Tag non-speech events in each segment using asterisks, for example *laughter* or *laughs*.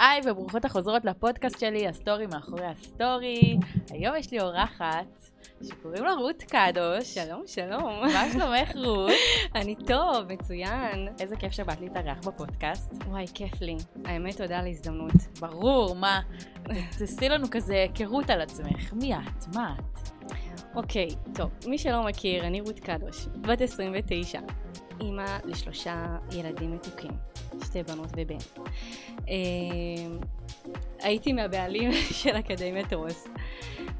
היי, וברוכות החוזרות לפודקאסט שלי, ה story מאחורי ה story. היום יש לי אורחת שקוראים לה רות קדוש. שלום, שלום. מה שלומך, רות? *laughs* אני טוב, מצוין. איזה כיף שבאת להתארח בפודקאסט. וואי, כיף לי. האמת, תודה על ההזדמנות. ברור, מה? תעשי לנו כזה היכרות על עצמך. מי את? מה את? אוקיי, טוב, מי שלא מכיר, אני רות קדוש, בת 29, אימא לשלושה ילדים מתוקים, שתי בנות ובן. אה, הייתי מהבעלים *laughs* של אקדמיית רוס,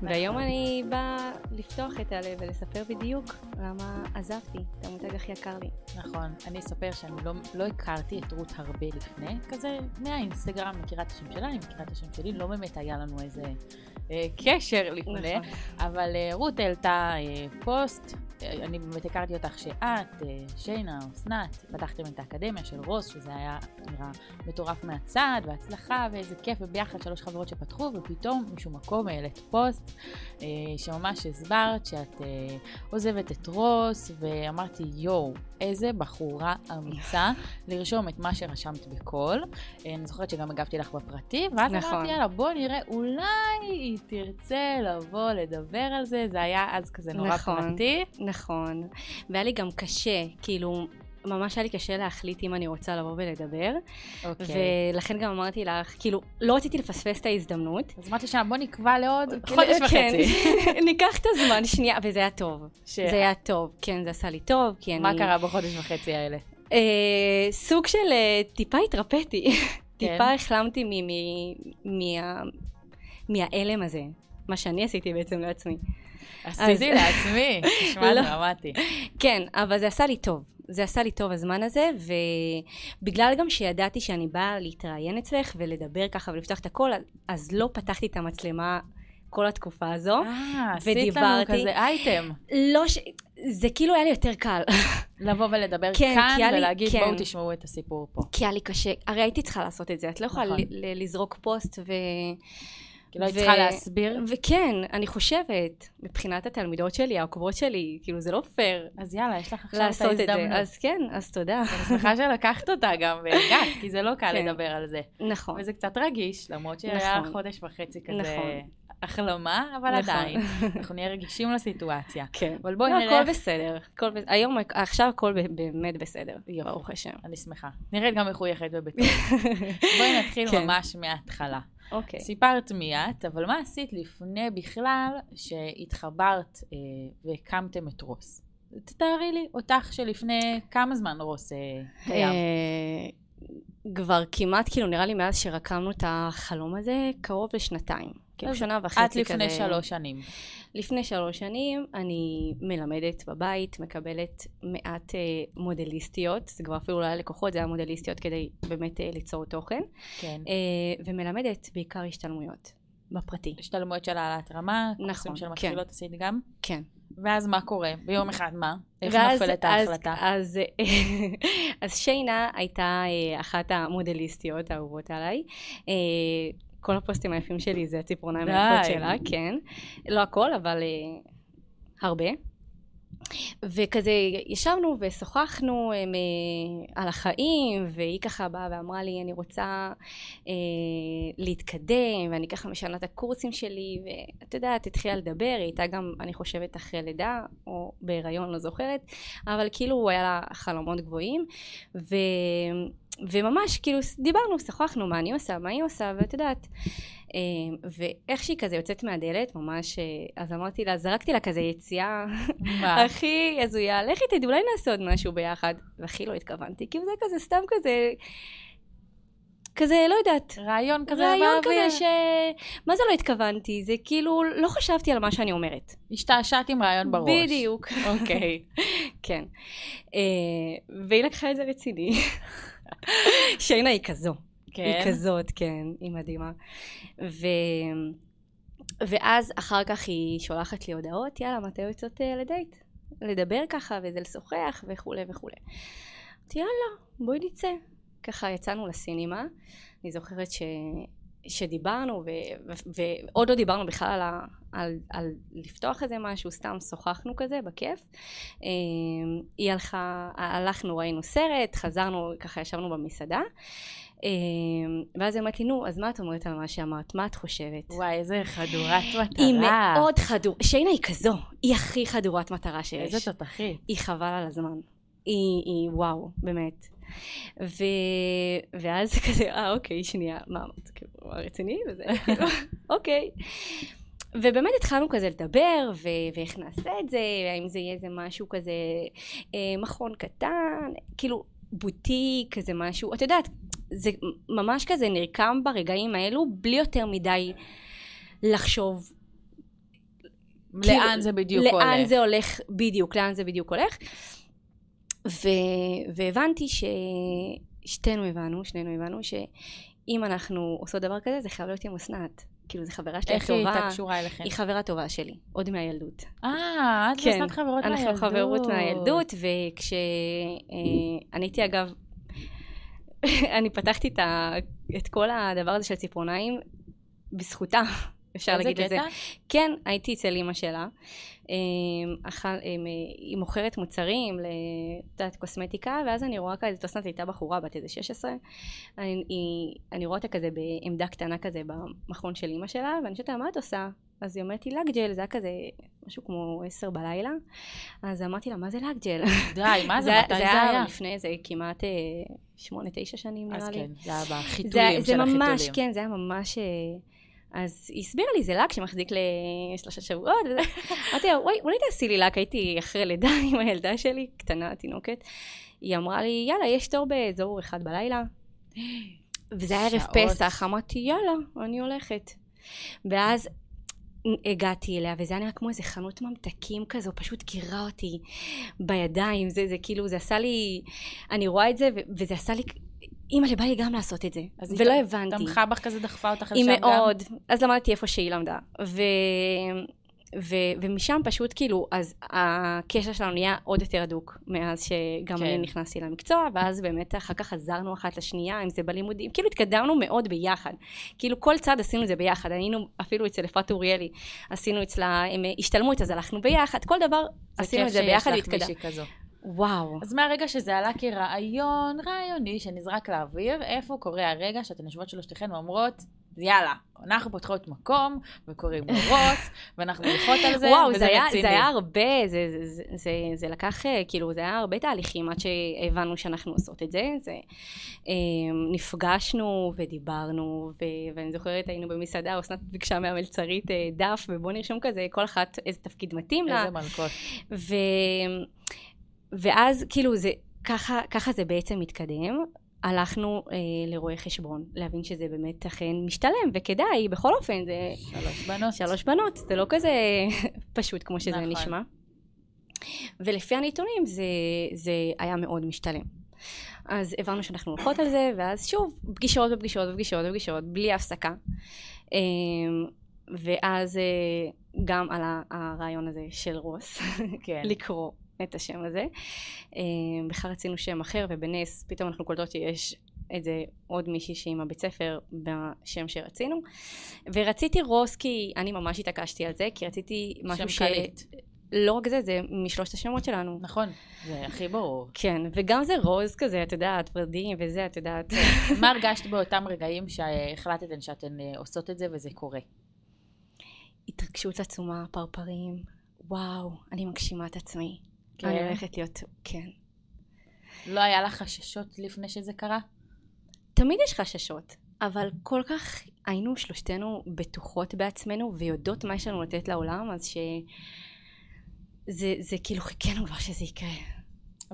והיום אני באה לפתוח את הלב ולספר בדיוק למה עזבתי את המותג הכי יקר לי. נכון, אני אספר שאני לא, לא הכרתי את רות הרבה לפני, כזה מהאינסטגרם מכירה את השם שלה, אני מכירה את השם שלי, לא באמת היה לנו איזה אה, קשר לפני, נכון. אבל אה, רות העלתה אה, פוסט, אה, אני באמת הכרתי אותך שאת, אה, שיינה, אסנת, פתחתם את האקדמיה של רוס, שזה היה נראה מטורף מהצד, והצלחה, ואיזה כיף, וביחד שלוש חברות שפתחו, ופתאום משום מקום העלית פוסט, שממש הסברת שאת אה, עוזבת את רוס, ואמרתי, יואו, איזה בחורה אמיצה *laughs* לרשום את מה שרשמת בקול. אה, אני זוכרת שגם הגבתי לך בפרטי, ואז נכון. אמרתי, יאללה, בוא נראה, אולי היא תרצה לבוא לדבר על זה, זה היה אז כזה נורא נכון. פרטי. נכון. והיה לי גם קשה, כאילו, ממש היה לי קשה להחליט אם אני רוצה לבוא ולדבר, אוקיי. ולכן גם אמרתי לך, כאילו, לא רציתי לפספס את ההזדמנות. אז אמרתי שם, בוא נקבע לעוד חודש כן, וחצי. *laughs* ניקח את הזמן שנייה, וזה היה טוב. ש- זה היה טוב, כן, זה עשה לי טוב, כי אני... מה קרה בחודש וחצי האלה? אה, סוג של אה, טיפה התרפאתי. *laughs* כן. טיפה החלמתי מ- מ- מה- מההלם הזה, מה שאני עשיתי בעצם לעצמי. עשיתי לעצמי, *laughs* נשמע לא. דרמטי. כן, אבל זה עשה לי טוב. זה עשה לי טוב הזמן הזה, ובגלל גם שידעתי שאני באה להתראיין אצלך ולדבר ככה ולפתוח את הכל, אז לא פתחתי את המצלמה כל התקופה הזו. אה, עשית לנו. כזה אייטם. לא ש... זה כאילו היה לי יותר קל. *laughs* לבוא ולדבר כן, כאן כי לי- ולהגיד כן. בואו תשמעו את הסיפור פה. כי היה לי קשה, הרי הייתי צריכה לעשות את זה, את לא יכולה נכון. לזרוק פוסט ו... כי לא היית צריכה להסביר. וכן, אני חושבת, מבחינת התלמידות שלי, העוקבות שלי, כאילו זה לא פייר אז יאללה, יש לך עכשיו את לעשות את זה. ההזדמנות. אז כן, אז תודה. אני שמחה שלקחת אותה גם והגעת, כי זה לא קל כן. לדבר על זה. נכון. וזה קצת רגיש, למרות שהיה נכון. חודש וחצי כזה נכון. החלמה, אבל נכון. עדיין, *laughs* אנחנו נהיה רגישים לסיטואציה. כן. אבל בואי לא, נראה... הכל בסדר. בס- היום, עכשיו הכל באמת בסדר. ברוך השם. אני שמחה. נראית גם מחויכת ובטוב. *laughs* בואי נתחיל כן. ממש מההתחלה. אוקיי. סיפרת מי את, אבל מה עשית לפני בכלל שהתחברת אה, והקמתם את רוס? תתארי לי אותך שלפני כמה זמן רוס אה, קיים. אה, כבר כמעט, כאילו, נראה לי מאז שרקמנו את החלום הזה, קרוב לשנתיים. כאילו אז שנה וחצי את כזה. לפני שלוש שנים. לפני שלוש שנים אני מלמדת בבית, מקבלת מעט אה, מודליסטיות, זה כבר אפילו לא היה לקוחות, זה היה מודליסטיות כדי באמת אה, ליצור תוכן, כן. אה, ומלמדת בעיקר השתלמויות, בפרטי. השתלמויות של העלאת רמה, נכון, קורסים של כן. מתחילות עשית גם? כן. ואז מה קורה? ביום אחד מה? איך ואז- נופלת אז- ההחלטה? אז, אה, *laughs* אז שיינה הייתה אה, אחת המודליסטיות האהובות עליי. כל הפוסטים היפים שלי זה הציפורניים. היפות שלה, כן. לא הכל, אבל אה, הרבה. וכזה ישבנו ושוחחנו הם, אה, על החיים, והיא ככה באה ואמרה לי, אני רוצה אה, להתקדם, ואני ככה משנה את הקורסים שלי, ואת יודעת, התחילה לדבר, היא הייתה גם, אני חושבת, אחרי לידה, או בהיריון, לא זוכרת, אבל כאילו היה לה חלומות גבוהים, ו... וממש כאילו דיברנו, שוחחנו מה אני עושה, מה היא עושה, ואת יודעת. אה, ואיך שהיא כזה יוצאת מהדלת, ממש, אה, אז אמרתי לה, זרקתי לה כזה יציאה? *laughs* הכי הזויה, לכי תדעי, אולי נעשה עוד משהו ביחד. והכי לא התכוונתי, כי זה כזה סתם כזה, כזה, לא יודעת. רעיון כזה רעיון באוויר. כזה ש... מה זה לא התכוונתי? זה כאילו, לא חשבתי על מה שאני אומרת. השתעשעת עם רעיון בראש. בדיוק. אוקיי. *laughs* כן. אה, והיא לקחה את זה רציני. *laughs* שיינה היא כזו. כן. היא כזאת, כן, היא מדהימה. ו... ואז אחר כך היא שולחת לי הודעות, יאללה, מתי יוצאות אה, לדייט? לדבר ככה, וזה לשוחח וכולי וכולי. אמרתי, יאללה, בואי נצא. ככה יצאנו לסינימה. אני זוכרת ש... שדיברנו, ו... ו... ועוד לא דיברנו בכלל על, ה... על... על לפתוח איזה משהו, סתם שוחחנו כזה, בכיף. אה, היא הלכה, הלכנו, ראינו סרט, חזרנו, ככה ישבנו במסעדה. ואז היא אמרת לי, נו, אז מה את אומרת על מה שאמרת? מה את חושבת? וואי, איזה חדורת *gasps* מטרה. היא מאוד חדור... שיינה היא כזו, היא הכי חדורת מטרה שיש. איזה תותחית. היא חבל על הזמן. היא, היא וואו, באמת. ו... ואז זה *laughs* כזה, אה, אוקיי, שנייה, מה אמרת? כאילו, רציני? וזה, *laughs* כאילו, אוקיי. ובאמת התחלנו כזה לדבר, ו- ואיך נעשה את זה, האם זה יהיה איזה משהו כזה אה, מכון קטן, כאילו בוטיק, כזה משהו, את יודעת, זה ממש כזה נרקם ברגעים האלו, בלי יותר מדי לחשוב. לאן כאילו, זה בדיוק לאן הולך. לאן זה הולך, בדיוק, לאן זה בדיוק הולך. ו- והבנתי ש... שתינו הבנו, שנינו הבנו, שאם אנחנו עושות דבר כזה, זה חייב להיות עם אסנת. כאילו, זו חברה שלי טובה. איך היא הייתה קשורה אליכם? היא חברה טובה שלי, עוד מהילדות. אה, את כן, ואסנת חברות מהילדות. אנחנו חברות מהילדות, וכשאני אה, הייתי אגב, אני פתחתי את, ה... את כל הדבר הזה של ציפורניים בזכותה. אפשר להגיד את זה. כן, הייתי אצל אימא שלה. אמ, אמ, היא מוכרת מוצרים, לדעת קוסמטיקה, ואז אני רואה כזה, תוסנת הייתה בחורה בת איזה 16, אני, אני רואה אותה כזה בעמדה קטנה כזה במכון של אימא שלה, ואני לה, מה את עושה? אז היא אומרת לי לגג'ל, זה היה כזה משהו כמו עשר בלילה, אז אמרתי לה, מה זה לגג'ל? די, מה זה? *laughs* מתי זה היה? זה היה לפני איזה כמעט אה, שמונה, תשע שנים נראה לי. אז כן, זה היה בחיתולים של החיתולים. זה ממש, כן, זה היה ממש... אה, אז היא הסבירה לי, זה לק שמחזיק לשלושה שבועות, *laughs* אמרתי לה, וואי, אולי תעשי לי לק, הייתי אחרי לידה *laughs* עם הילדה שלי, קטנה, תינוקת. היא אמרה לי, יאללה, יש תור באזור אחד בלילה. *gasps* וזה היה ערב פסח, אמרתי, יאללה, אני הולכת. ואז הגעתי אליה, וזה היה נראה כמו איזה חנות ממתקים כזו, פשוט גירה אותי בידיים, זה, זה כאילו, זה עשה לי, אני רואה את זה, וזה עשה לי אימא לבא לי גם לעשות את זה, ולא הבנתי. תמכה בך כזה, דחפה אותך לשם גם? היא מאוד, אז למדתי איפה שהיא למדה. ו... ו... ומשם פשוט כאילו, אז הקשר שלנו נהיה עוד יותר הדוק מאז שגם כן. אני נכנסתי למקצוע, ואז באמת אחר כך עזרנו אחת לשנייה, אם זה בלימודים, כאילו התקדמנו מאוד ביחד. כאילו כל צעד עשינו את זה ביחד, היינו אפילו אצל אפרת אוריאלי, עשינו אצלה הם השתלמות, אז הלכנו ביחד, כל דבר עשינו את זה ביחד והתקדמנו. וואו. אז מהרגע שזה עלה כרעיון רעיוני שנזרק לאוויר, איפה קורה הרגע שאתן יושבות שלושתכן ואומרות, יאללה, אנחנו פותחות מקום, וקוראים לו רוס, ואנחנו הולכות על זה, וואו, וזה זה היה, זה היה הרבה, זה, זה, זה, זה, זה לקח, אה, כאילו, זה היה הרבה תהליכים עד שהבנו שאנחנו עושות את זה. זה אה, נפגשנו ודיברנו, ו, ואני זוכרת, היינו במסעדה, אסנת ביקשה מהמלצרית אה, דף, ובוא נרשום כזה, כל אחת איזה תפקיד מתאים לה. איזה מלכות. ו... ואז כאילו זה, ככה, ככה זה בעצם מתקדם. הלכנו אה, לרואי חשבון, להבין שזה באמת אכן משתלם וכדאי, בכל אופן זה... שלוש בנות. שלוש בנות, זה לא כזה *laughs* פשוט כמו שזה נכון. נשמע. ולפי הנתונים זה, זה היה מאוד משתלם. אז הבנו שאנחנו הולכות על זה, ואז שוב, פגישות ופגישות ופגישות ופגישות, בלי הפסקה. אה, ואז אה, גם על הרעיון הזה של רוס, *laughs* כן. לקרוא את השם הזה. אה, בכלל רצינו שם אחר, ובנס פתאום אנחנו קולטות שיש את זה עוד מישהי שהיא עם הבית ספר בשם שרצינו. ורציתי רוס כי אני ממש התעקשתי על זה, כי רציתי משהו ש... קליט. לא רק זה, זה משלושת השמות שלנו. נכון, זה הכי ברור. כן, וגם זה רוז כזה, את יודעת, ורדים וזה, את יודעת. מה הרגשת באותם רגעים שהחלטתן שאתן אה, עושות את זה וזה קורה? התרגשות עצומה, פרפרים, וואו, אני מגשימה את עצמי. כן. אני הולכת להיות, כן. לא היה לך חששות לפני שזה קרה? תמיד יש חששות, אבל כל כך היינו שלושתנו בטוחות בעצמנו ויודעות מה יש לנו לתת לעולם, אז שזה זה כאילו חיכינו כבר שזה יקרה.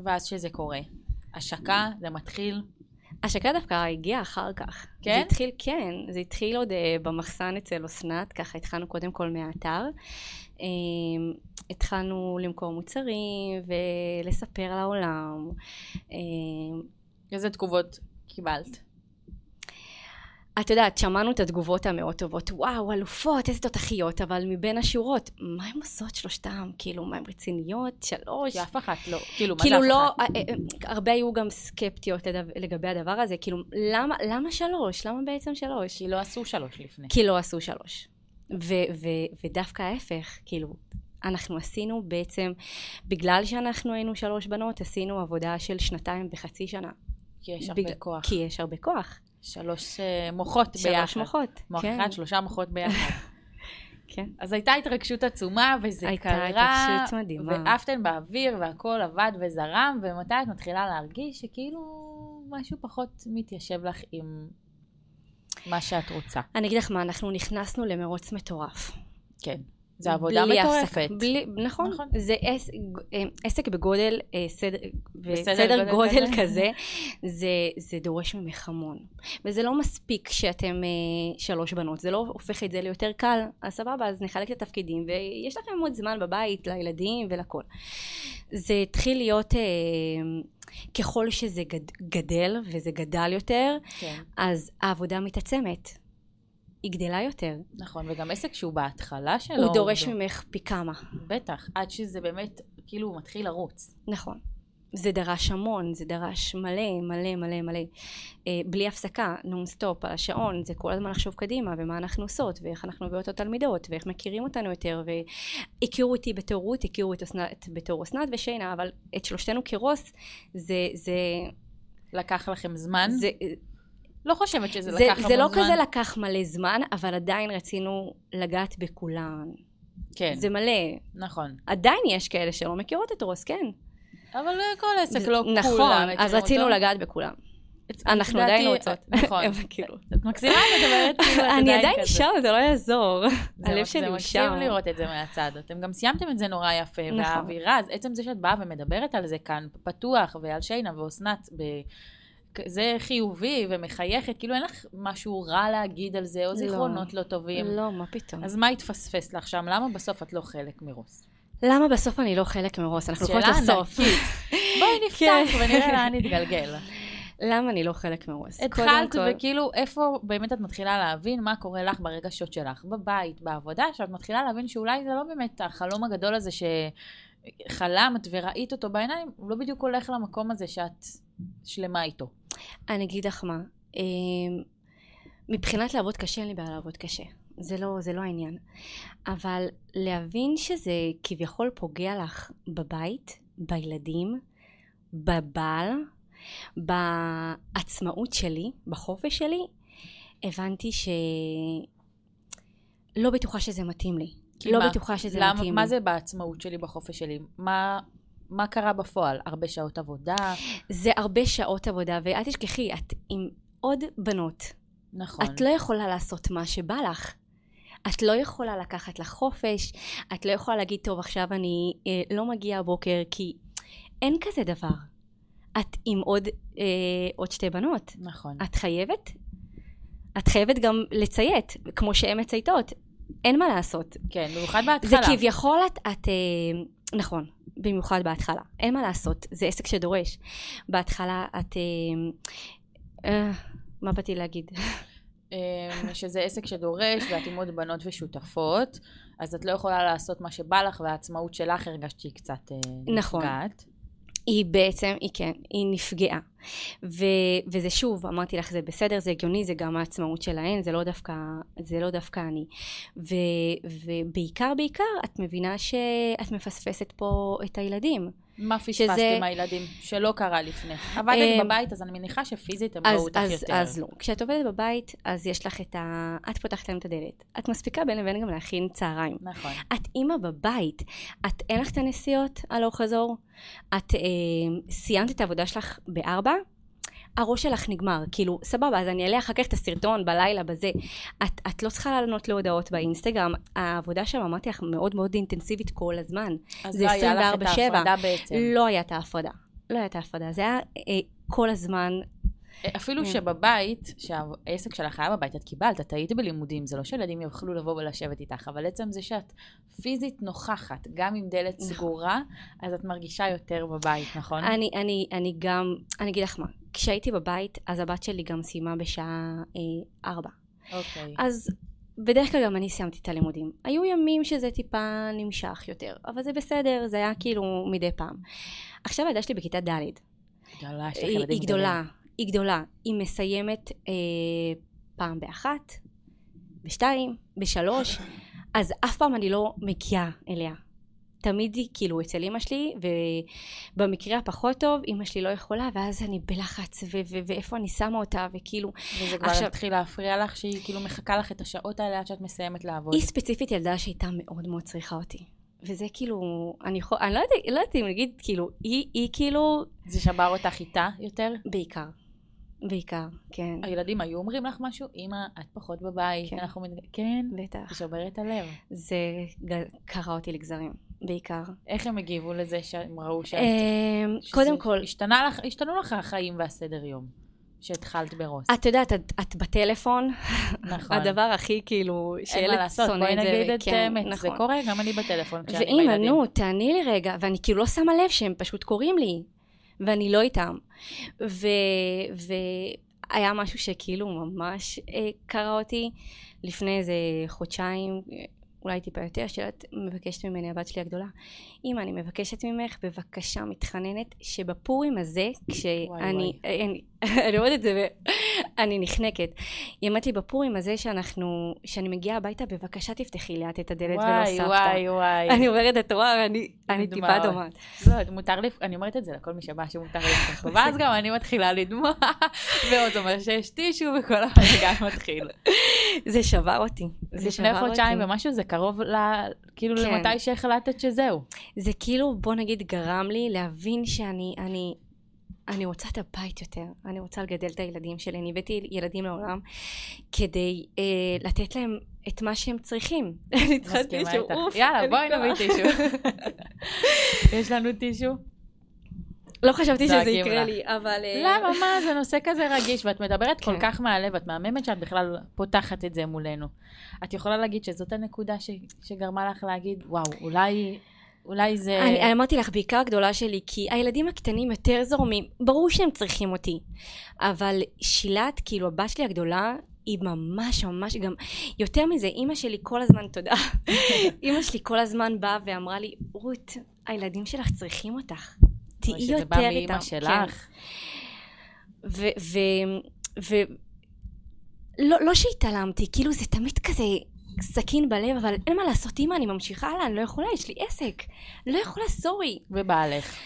ואז שזה קורה. השקה, זה מתחיל? השקה דווקא הגיעה אחר כך. כן? זה התחיל, כן, זה התחיל עוד uh, במחסן אצל אסנת, ככה התחלנו קודם כל מהאתר. אמ, התחלנו למכור מוצרים ולספר לעולם. אמ, איזה תגובות קיבלת? את יודעת, שמענו את התגובות המאוד טובות, וואו, אלופות, איזה תותחיות, אבל מבין השורות, מה הן עושות שלושתם? כאילו, מה הן רציניות? שלוש? כי אף אחת לא, כאילו, מה כאילו זה לא, אחת? כאילו לא, הרבה היו גם סקפטיות לגבי הדבר הזה, כאילו, למה, למה שלוש? למה בעצם שלוש? כי לא עשו שלוש לפני. כי לא עשו שלוש. ו- ו- ודווקא ההפך, כאילו, אנחנו עשינו בעצם, בגלל שאנחנו היינו שלוש בנות, עשינו עבודה של שנתיים וחצי שנה. כי יש הרבה בג... כוח. כי יש הרבה כוח. שלוש אה, מוחות ביחד. שלוש מוחות, מוח כן. אחד, שלושה מוחות ביחד. *laughs* כן. אז הייתה התרגשות עצומה, וזה הייתה קרה, התרגשות מדהימה. ועפתן באוויר, והכל עבד וזרם, ומתי את מתחילה להרגיש שכאילו משהו פחות מתיישב לך עם מה שאת רוצה. אני אגיד לך מה, אנחנו נכנסנו למרוץ מטורף. כן. זו עבודה בלי מטורפת. בלי, נכון, נכון. זה עס, אה, עסק בגודל, אה, סדר, בסדר בסדר גודל גודל כזה. כזה, זה, זה דורש ממך המון. וזה לא מספיק שאתם אה, שלוש בנות, זה לא הופך את זה ליותר קל, אז סבבה, אז נחלק את התפקידים, ויש לכם עוד זמן בבית לילדים ולכל. זה התחיל להיות, אה, ככל שזה גד, גדל וזה גדל יותר, כן, אז העבודה מתעצמת. היא גדלה יותר. נכון, וגם עסק שהוא בהתחלה שלו. הוא דורש הוא- ממך פי כמה. בטח, עד שזה באמת, כאילו, הוא מתחיל לרוץ. נכון. זה דרש המון, זה דרש מלא, מלא, מלא, מלא. אה, בלי הפסקה, נונסטופ, על השעון, זה כל הזמן לחשוב קדימה, ומה אנחנו עושות, ואיך אנחנו מביאות את התלמידות, ואיך מכירים אותנו יותר, והכירו אותי בתור רות, הכירו את אסנת בתור אסנת ושיינה, אבל את שלושתנו כרוס, זה, זה, לקח לכם זמן? זה, לא חושבת שזה זה, לקח המון זמן. זה לא כזה לקח מלא זמן, אבל עדיין רצינו לגעת בכולן. כן, זה מלא. נכון. עדיין יש כאלה שלא מכירות את רוס, כן. אבל אה, כל עסק זה- לא כולם נכון, אז רצינו אותו. לגעת בכולם. את- אנחנו עדיין רוצות. *laughs* נכון. *laughs* כאילו. את מקסימה מדברת כאילו את אני עדיין. שם, זה לא יעזור. זה *laughs* הלב שלי הוא זה מקסים שם. לראות את זה מהצד. אתם גם סיימתם את זה נורא יפה, נכון. והאווירה, עצם זה שאת באה ומדברת על זה כאן, פתוח, ועל שיינה ואסנת, ב- זה חיובי ומחייכת, כאילו אין לך משהו רע להגיד על זה, או לא. זיכרונות לא טובים. לא, מה פתאום. אז מה התפספס לך שם? למה בסוף את לא חלק מרוס? למה בסוף אני לא חלק מרוס? אנחנו יכולות לסוף. ענקית. *laughs* בואי כן. נפתח ונראה לאן נתגלגל. *laughs* למה אני לא חלק מרוס? התחלת, כל- וכאילו, איפה באמת את מתחילה להבין מה קורה לך ברגשות שלך, בבית, בעבודה, שאת מתחילה להבין שאולי זה לא באמת החלום הגדול הזה שחלמת וראית אותו בעיניים, הוא לא בדיוק הולך למקום הזה שאת שלמה איתו. אני אגיד לך מה, אמ, מבחינת לעבוד קשה, אין לי בעיה לעבוד קשה. זה לא, זה לא העניין. אבל להבין שזה כביכול פוגע לך בבית, בילדים, בבעל, בעצמאות שלי, בחופש שלי, הבנתי ש... לא בטוחה שזה מתאים לי. כי לא מה? בטוחה שזה למה, מתאים מה. זה בעצמאות שלי, בחופש שלי? מה, מה קרה בפועל? הרבה שעות עבודה? זה הרבה שעות עבודה, ואל תשכחי, את עם עוד בנות. נכון. את לא יכולה לעשות מה שבא לך. את לא יכולה לקחת לך חופש, את לא יכולה להגיד, טוב, עכשיו אני אה, לא מגיעה הבוקר, כי אין כזה דבר. את עם עוד, אה, עוד שתי בנות. נכון. את חייבת, את חייבת גם לציית, כמו שהן מצייתות. אין מה לעשות. כן, במיוחד זה בהתחלה. כביכול את, את אה, נכון, במיוחד בהתחלה. אין מה לעשות, זה עסק שדורש. בהתחלה את, אה, אה, מה באתי להגיד? אמ, שזה עסק שדורש, ואת עם עוד בנות ושותפות, אז את לא יכולה לעשות מה שבא לך, והעצמאות שלך הרגשת שהיא קצת אה, נכון. נפגעת. היא בעצם, היא כן, היא נפגעה. ו, וזה שוב, אמרתי לך, זה בסדר, זה הגיוני, זה גם העצמאות שלהן, זה לא דווקא, זה לא דווקא אני. ו, ובעיקר, בעיקר, את מבינה שאת מפספסת פה את הילדים. מה פספסת שזה- הילדים שלא קרה לפני? עבדת אמ, בבית, אז אני מניחה שפיזית הם ראו אותך אז, יותר. אז לא. כשאת עובדת בבית, אז יש לך את ה... את פותחת להם את הדלת. את מספיקה בין לבין גם להכין צהריים. נכון. את אימא בבית, את אין לך את הנסיעות הלוך חזור, את אה, סיימת את העבודה שלך בארבע, הראש שלך נגמר, כאילו, סבבה, אז אני אעלה אחר כך את הסרטון בלילה, בזה. את, את לא צריכה לענות להודעות באינסטגרם, העבודה שם, אמרתי לך, מאוד מאוד אינטנסיבית כל הזמן. אז לא היה לך את 24/7. ההפרדה בעצם. לא הייתה ההפרדה. לא הייתה ההפרדה, זה היה אה, כל הזמן, אפילו כן. שבבית, שהעסק שלך היה בבית, את קיבלת, את היית בלימודים, זה לא שילדים יוכלו לבוא ולשבת איתך, אבל עצם זה שאת פיזית נוכחת, גם עם דלת נכון. סגורה, אז את מרגישה יותר בבית, נכון? אני, אני, אני גם, אני אגיד לך מה, כשהייתי בבית, אז הבת שלי גם סיימה בשעה אה, ארבע. אוקיי. אז בדרך כלל גם אני סיימתי את הלימודים. היו ימים שזה טיפה נמשך יותר, אבל זה בסדר, זה היה כאילו מדי פעם. עכשיו הילדה שלי בכיתה ד', גדולה, יש לך היא, ילדים היא גדולה. היא גדולה. היא מסיימת אה, פעם באחת, בשתיים, בשלוש, אז אף פעם אני לא מגיעה אליה. תמיד היא כאילו אצל אימא שלי, ובמקרה הפחות טוב, אימא שלי לא יכולה, ואז אני בלחץ, ו- ו- ואיפה אני שמה אותה, וכאילו... וזה כבר עכשיו... התחיל להפריע לך, שהיא כאילו מחכה לך את השעות האלה עד שאת מסיימת לעבוד. היא ספציפית ילדה שהייתה מאוד מאוד צריכה אותי. וזה כאילו, אני יכול, אני לא יודעת, לא יודעת אם נגיד, כאילו, היא, היא כאילו... זה שבר אותך איתה יותר? בעיקר. בעיקר, כן. הילדים היו אומרים לך משהו? אמא, את פחות בבית, כן. אנחנו... מתג... כן? בטח. זה שובר את הלב. זה קרע אותי לגזרים, בעיקר. איך הם הגיבו לזה שהם ראו שאת... אמ, קודם כל... השתנה לך, השתנו לך החיים והסדר יום. שהתחלת ברוס. את יודעת, את, את בטלפון, נכון. הדבר הכי כאילו, שילד שונא את זה. אין מה לעשות, בואי נגיד את האמת, נכון. זה קורה, גם אני בטלפון כשאני בילדים. ואמא, נו, תעני לי רגע, ואני כאילו לא שמה לב שהם פשוט קוראים לי, ואני לא איתם. ו... והיה משהו שכאילו ממש אה, קרה אותי לפני איזה חודשיים, אולי טיפה יותר, שאת מבקשת ממני, הבת שלי הגדולה, אמא, אני מבקשת ממך, בבקשה, מתחננת, שבפורים הזה, כשאני, אני, *laughs* אני אומרת את זה, ואני נחנקת. היא אמרת לי, בפורים הזה שאנחנו, שאני מגיעה הביתה, בבקשה תפתחי לאט את הדלת ולא סבתא. וואי, וואי. אני אומרת, את רואה, ואני אני טיפה דומעת. לא, מותר לי, אני אומרת את זה לכל מי שבא, שמותר לי לפתוח. ואז גם אני מתחילה לדמוע, ועוד אומר שיש טישו, וכל הבלגן מתחיל. זה שבר אותי. זה שבר אותי. לפני חודשיים ומשהו, זה קרוב ל... כאילו כן. למתי שהחלטת שזהו. זה כאילו, בוא נגיד, גרם לי להבין שאני, אני, אני רוצה את הבית יותר, אני רוצה לגדל את הילדים שלי, אני הבאתי ילדים לעולם כדי אה, לתת להם את מה שהם צריכים. *laughs* אני צריכה טישו, אוף. יאללה, בואי נביא טישו. *laughs* יש לנו טישו? לא חשבתי שזה יקרה לי, אבל... אה, למה? מה? זה נושא כזה רגיש, ואת מדברת כל כן. כך מהלב, את מהממת שאת בכלל פותחת את זה מולנו. את יכולה להגיד שזאת הנקודה שגרמה לך להגיד, וואו, אולי... אולי זה... אני אמרתי לך, בעיקר הגדולה שלי, כי הילדים הקטנים יותר זורמים, ברור שהם צריכים אותי, אבל שילת, כאילו הבת שלי הגדולה, היא ממש ממש גם, יותר מזה, אימא שלי כל הזמן, תודה, *laughs* אימא שלי כל הזמן באה ואמרה לי, רות, הילדים שלך צריכים אותך, תהיי יותר איתם. שזה בא מאימא שלך. ו... ו... ו... לא, לא שהתעלמתי, כאילו זה תמיד כזה סכין בלב, אבל אין מה לעשות, אימא, אני ממשיכה הלאה, אני לא יכולה, יש לי עסק. לא יכולה, סורי. ובעלך?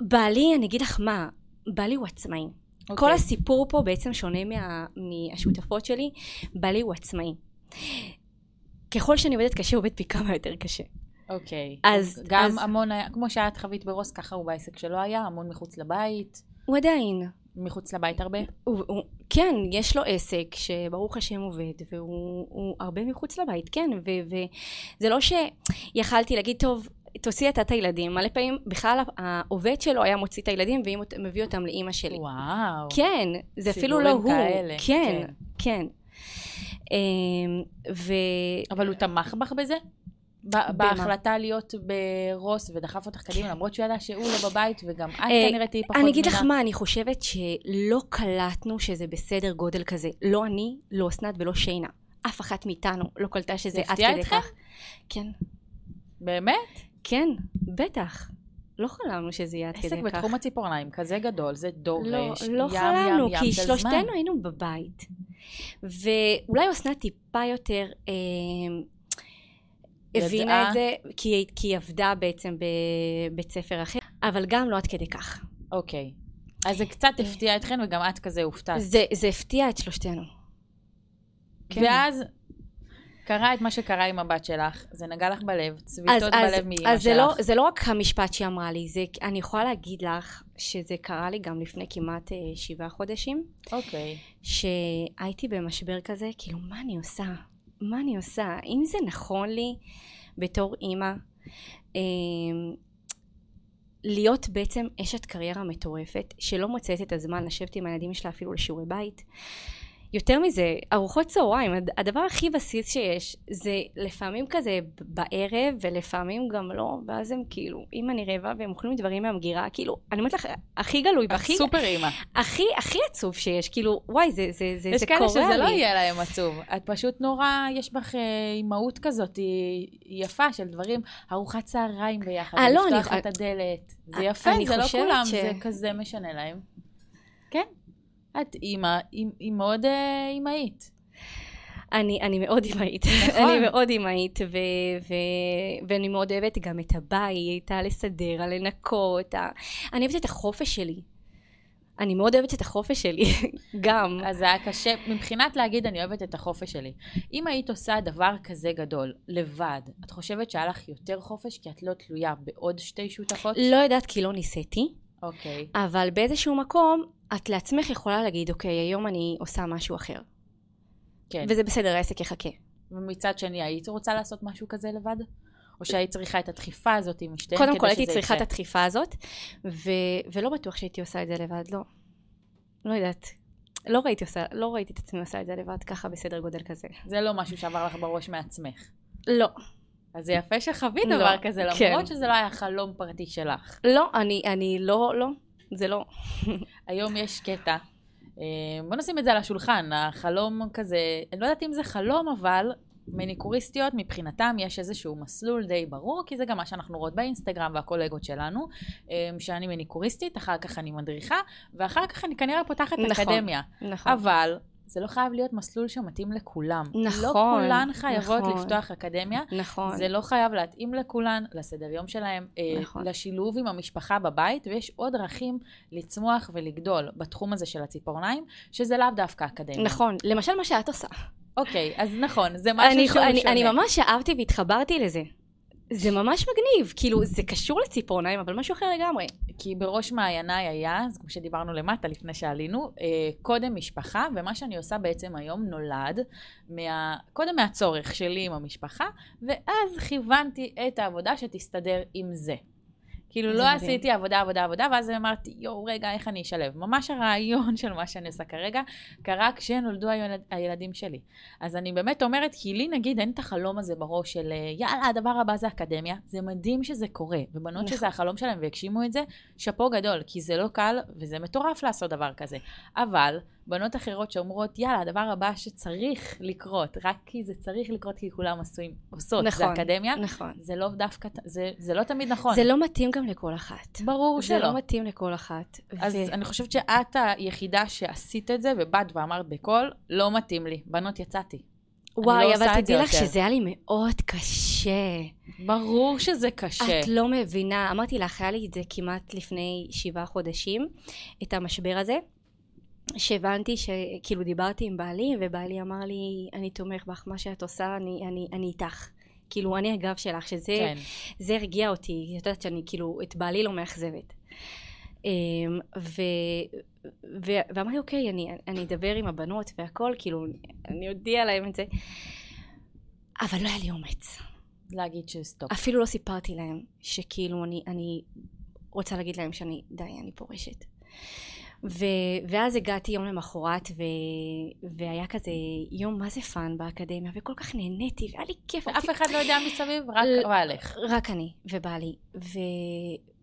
בעלי, אני אגיד לך מה, בעלי הוא עצמאי. Okay. כל אוקיי. הסיפור פה בעצם שונה מה, מהשותפות שלי, בעלי הוא עצמאי. ככל שאני עובדת קשה, הוא עובד פי כמה יותר קשה. אוקיי. Okay. אז... גם אז... המון היה, כמו שאת חווית ברוס, ככה הוא בעסק שלו היה, המון מחוץ לבית. הוא עדיין. מחוץ לבית הרבה? הוא, הוא, כן, יש לו עסק שברוך השם עובד, והוא הרבה מחוץ לבית, כן, וזה לא שיכלתי להגיד, טוב, תוציא אתה את הילדים. מלא פעמים בכלל העובד שלו היה מוציא את הילדים ומביא אותם לאימא שלי. וואו. כן, זה אפילו לא הוא. כאלה. כן, כן. כן. אמ, ו... אבל הוא תמך בך בזה? בהחלטה להיות ברוס ודחף אותך קדימה, למרות שהוא ידע שהוא לא בבית וגם את אה, כנראה תהיי פחות זמינה. אני אגיד לך מה, אני חושבת שלא קלטנו שזה בסדר גודל כזה. לא אני, לא אסנת ולא שיינה. אף אחת מאיתנו לא קלטה שזה עד כדי כך. כן. באמת? כן, בטח. לא חלמנו שזה יהיה עד כדי כך. עסק בתחום הציפורניים כזה גדול, זה דורש, לא, ים, לא ים, חלמנו, ים, ים כי שלושתנו היינו בבית. ואולי אסנת טיפה יותר... אה, הבינה את זה, כי, כי היא עבדה בעצם בבית ספר אחר, אבל גם לא עד כדי כך. אוקיי. אז זה קצת הפתיע אתכן, וגם את כזה הופתעת. זה, זה הפתיע את שלושתנו. כן. ואז קרה את מה שקרה עם הבת שלך, זה נגע לך בלב, צביטות אז, בלב מאמא שלך. אז זה לא, זה לא רק המשפט שהיא אמרה לי, זה, אני יכולה להגיד לך שזה קרה לי גם לפני כמעט אה, שבעה חודשים. אוקיי. שהייתי במשבר כזה, כאילו, מה אני עושה? מה אני עושה? האם זה נכון לי בתור אימא אה, להיות בעצם אשת קריירה מטורפת שלא מוצאת את הזמן לשבת עם הילדים שלה אפילו לשיעורי בית יותר מזה, ארוחות צהריים, הדבר הכי בסיס שיש זה לפעמים כזה בערב ולפעמים גם לא, ואז הם כאילו, אם אני רעבה והם אוכלים דברים מהמגירה, כאילו, אני אומרת לך, הכי גלוי, הכי... סופר אימא. הכי, הכי עצוב שיש, כאילו, וואי, זה, זה, זה, זה קורה לי. יש כאלה שזה לא יהיה להם עצוב. את פשוט נורא, יש בך אה, אימהות כזאת, היא יפה של דברים, ארוחת צהריים ביחד, 아, לא, לפתוח אני... את הדלת. זה יפה, זה לא כולם, ש... זה כזה משנה להם. את אימא, היא מאוד אה, אימהית. אני, אני מאוד אימהית. נכון. אני מאוד אימהית, ו, ו, ואני מאוד אוהבת גם את הבית, הלסדר, הלנקות. ה... אני אוהבת את החופש שלי. אני מאוד אוהבת את החופש שלי, *laughs* גם. אז זה היה קשה, מבחינת להגיד אני אוהבת את החופש שלי. אם היית עושה דבר כזה גדול, לבד, את חושבת שהיה לך יותר חופש כי את לא תלויה בעוד שתי שותפות? לא יודעת כי לא ניסיתי, אוקיי. אבל באיזשהו מקום, את לעצמך יכולה להגיד, אוקיי, היום אני עושה משהו אחר. כן. וזה בסדר, העסק יחכה. ומצד שני, היית רוצה לעשות משהו כזה לבד? או שהיית צריכה את הדחיפה הזאת עם שתיהן קודם כל הייתי צריכה את? הדחיפה הזאת, ו... ולא בטוח שהייתי עושה את זה לבד, לא. לא יודעת. לא ראיתי, עושה, לא ראיתי את עצמי עושה את זה לבד ככה בסדר גודל כזה. זה לא משהו שעבר לך בראש מעצמך. לא. אז זה יפה שחווית לא, דבר כזה, כן. למרות שזה לא היה חלום פרטי שלך. לא, אני, אני לא, לא. זה לא. *laughs* היום יש קטע, אה, בוא נשים את זה על השולחן, החלום כזה, אני לא יודעת אם זה חלום, אבל מניקוריסטיות מבחינתם יש איזשהו מסלול די ברור, כי זה גם מה שאנחנו רואות באינסטגרם והקולגות שלנו, אה, שאני מניקוריסטית, אחר כך אני מדריכה, ואחר כך אני כנראה פותחת נכון. אקדמיה. נכון. אבל זה לא חייב להיות מסלול שמתאים לכולם. נכון, לא כולן חייבות נכון. לפתוח אקדמיה. נכון. זה לא חייב להתאים לכולן, לסדר יום שלהם, אה, נכון. לשילוב עם המשפחה בבית, ויש עוד דרכים לצמוח ולגדול בתחום הזה של הציפורניים, שזה לאו דווקא אקדמיה. נכון. למשל מה שאת עושה. אוקיי, אז נכון, זה משהו אני, שהוא אני, שונה. אני ממש אהבתי והתחברתי לזה. זה ממש מגניב. כאילו, זה קשור לציפורניים, אבל משהו אחר לגמרי. כי בראש מעייניי היה, אז כמו שדיברנו למטה לפני שעלינו, אה, קודם משפחה, ומה שאני עושה בעצם היום נולד, מה, קודם מהצורך שלי עם המשפחה, ואז כיוונתי את העבודה שתסתדר עם זה. כאילו לא מדהים. עשיתי עבודה, עבודה, עבודה, ואז אמרתי, יואו, רגע, איך אני אשלב? ממש הרעיון של מה שאני עושה כרגע, קרה כשנולדו הילד, הילדים שלי. אז אני באמת אומרת, כי לי נגיד אין את החלום הזה בראש של, אה, יאללה, הדבר הבא זה אקדמיה. זה מדהים שזה קורה, ובנות נכון. שזה החלום שלהם והגשימו את זה, שאפו גדול, כי זה לא קל וזה מטורף לעשות דבר כזה. אבל בנות אחרות שאומרות, יאללה, הדבר הבא שצריך לקרות, רק כי זה צריך לקרות כי כולם עשויים, עושות, נכון, זה אקדמיה, נכון. זה לא דווקא, זה, זה לא תמיד נכון. זה לא מתאים גם לכל אחת. ברור זה שלא. לא מתאים לכל אחת. אז ו- אני חושבת שאת היחידה שעשית את זה, ובאת ואמרת בקול, לא מתאים לי. בנות, יצאתי. וואי, לא אבל זה תדעי לך יותר. שזה היה לי מאוד קשה. ברור שזה קשה. את לא מבינה, אמרתי לך, היה לי את זה כמעט לפני שבעה חודשים, את המשבר הזה, שהבנתי שכאילו דיברתי עם בעלי, ובעלי אמר לי, אני תומך בך, מה שאת עושה, אני, אני, אני איתך. כאילו, אני הגב שלך, שזה כן. זה הרגיע אותי, את יודעת שאני כאילו, את בעלי לא מאכזבת. אמ, ו, ו, ואמרתי, אוקיי, אני, אני אדבר עם הבנות והכל, כאילו, אני אודיע להם את זה. אבל לא היה לי אומץ. להגיד ש stop. אפילו לא סיפרתי להם שכאילו אני, אני רוצה להגיד להם שאני, די, אני פורשת. ו, ואז הגעתי יום למחרת ו, והיה כזה יום מה זה fun באקדמיה וכל כך נהניתי והיה לי כיף. אף אחד לא יודע מסביב, רק ל- בעלך. רק אני ובעלי. ו,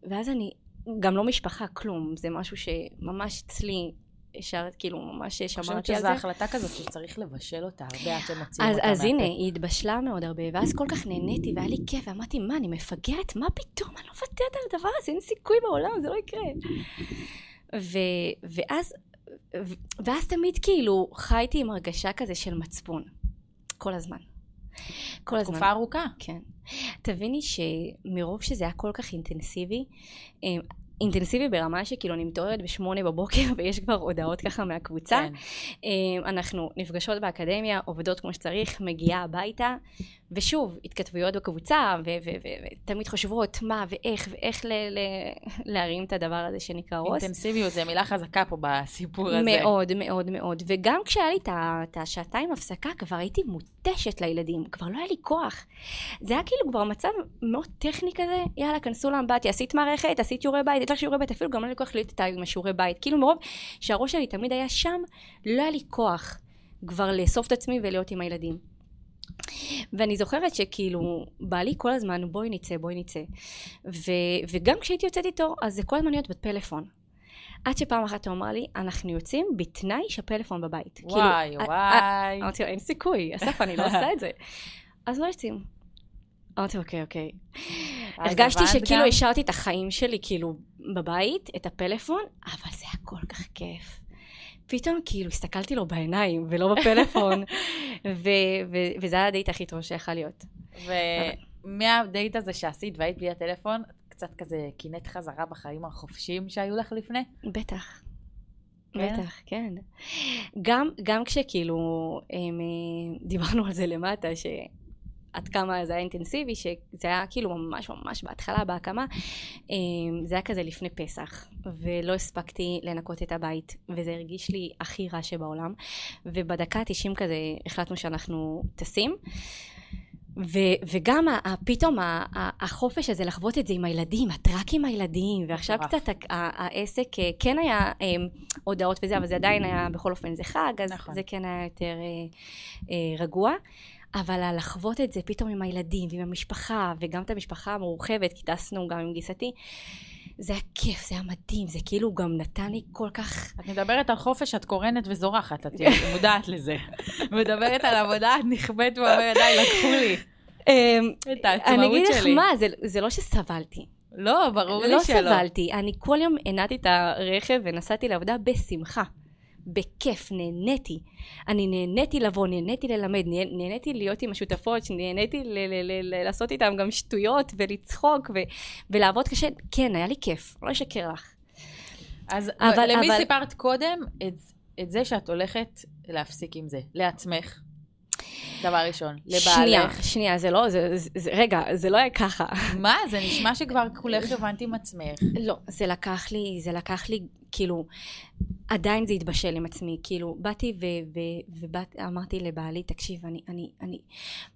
ואז אני, גם לא משפחה, כלום, זה משהו שממש אצלי, ישר כאילו ממש אני חושבת שמרתי על שזו זה. החלטה כזאת שצריך לבשל אותה הרבה עד שמוציאים אותה אז הנה. היא התבשלה מאוד הרבה, ואז כל כך נהניתי, והיה לי כיף, ואמרתי, מה, אני מפגרת? מה פתאום? אני לא מוותרת על הדבר הזה, אין סיכוי בעולם, זה לא יקרה. ו, ואז, ו, ואז תמיד כאילו חייתי עם הרגשה כזה של מצפון, כל הזמן. כל הזמן. תקופה ארוכה. כן. תביני שמרוב שזה היה כל כך אינטנסיבי, אה, אינטנסיבי ברמה שכאילו אני מתעוררת בשמונה בבוקר *laughs* ויש כבר הודעות ככה מהקבוצה. כן. אה, אנחנו נפגשות באקדמיה, עובדות כמו שצריך, מגיעה הביתה, ושוב, התכתבויות בקבוצה, ותמיד חושבות מה ואיך ואיך ל- ל- להרים את הדבר הזה שנקרא רוס. אינטנסיביות זה מילה חזקה פה בסיפור הזה. מאוד, מאוד, מאוד. וגם כשהיה לי את השעתיים הפסקה, כבר הייתי מותשת לילדים, כבר לא היה לי כוח. זה היה כאילו כבר מצב מאוד טכני כזה, יאללה, כנסו לאמבטיה, עשית מערכת, עשית שיעורי בית, יש לך שיעורי בית, אפילו גם לא היה לי כוח להיות איתה עם השיעורי בית. כאילו מרוב שהראש שלי תמיד היה שם, לא היה לי כוח כבר לאסוף את עצמי ולהיות עם הילדים. ואני זוכרת שכאילו, בעלי כל הזמן, בואי נצא, בואי נצא. ו- וגם כשהייתי יוצאת איתו, אז זה כל הזמן להיות בפלאפון. עד שפעם אחת הוא אמר לי, אנחנו יוצאים בתנאי שהפלאפון בבית. וואי, כאילו, וואי. אמרתי לו, אין סיכוי, אסף, אני לא *laughs* עושה את זה. אז לא יוצאים. אמרתי, אוקיי, אוקיי. הרגשתי שכאילו? השארתי את החיים שלי, כאילו, בבית, את הפלאפון, אבל זה היה כל כך כיף. פתאום כאילו הסתכלתי לו בעיניים ולא בפלאפון, *laughs* ו- ו- וזה היה הדייט הכי טוב שיכול להיות. ומהדייט הזה שעשית והיית בלי הטלפון, קצת כזה קינאת חזרה בחיים החופשיים שהיו לך לפני? בטח. כן? בטח, כן. גם, גם כשכאילו, הם, אה, דיברנו על זה למטה, שעד כמה זה היה אינטנסיבי, שזה היה כאילו ממש ממש בהתחלה, בהקמה, אה, זה היה כזה לפני פסח, ולא הספקתי לנקות את הבית, וזה הרגיש לי הכי רע שבעולם, ובדקה ה-90 כזה החלטנו שאנחנו טסים. ו- וגם פתאום החופש הזה לחוות את זה עם הילדים, את רק עם הילדים, ועכשיו. קצת העסק אה, כן היה אה, הודעות וזה, אבל זה עדיין היה, בכל אופן זה חג, אז נכון. זה כן היה יותר אה, אה, רגוע. אבל לחוות את זה פתאום עם הילדים ועם המשפחה, וגם את המשפחה המורחבת, כי טסנו גם עם גיסתי, זה היה כיף, זה היה מדהים, זה כאילו גם נתן לי כל כך... את מדברת על חופש, את קורנת וזורחת, את מודעת לזה. *laughs* מדברת על עבודה, את נכבדת ואומרת, די, לקחו לי אמ, את אני העצמאות אגיד לך שלי. מה, זה, לא שסבלתי. לא, ברור לי לא שלא. סבלתי, אני כל יום הנעתי את הרכב ונסעתי לעבודה בשמחה. בכיף, נהניתי. אני נהניתי לבוא, נהניתי ללמד, נה- נהניתי להיות עם השותפות, נהניתי ל- ל- ל- ל- לעשות איתם גם שטויות ולצחוק ו- ולעבוד קשה. כן, היה לי כיף, לא אשקר לך. אז אבל- למי אבל- סיפרת קודם את, את זה שאת הולכת להפסיק עם זה? לעצמך. דבר ראשון. שנייה, לבעלך. שנייה, זה לא, זה, זה, זה, רגע, זה לא היה ככה. מה? זה נשמע שכבר כולך הבנת עם עצמך. לא, זה לקח לי, זה לקח לי, כאילו, עדיין זה התבשל עם עצמי, כאילו, באתי ואמרתי לבעלי, תקשיב, אני, אני, אני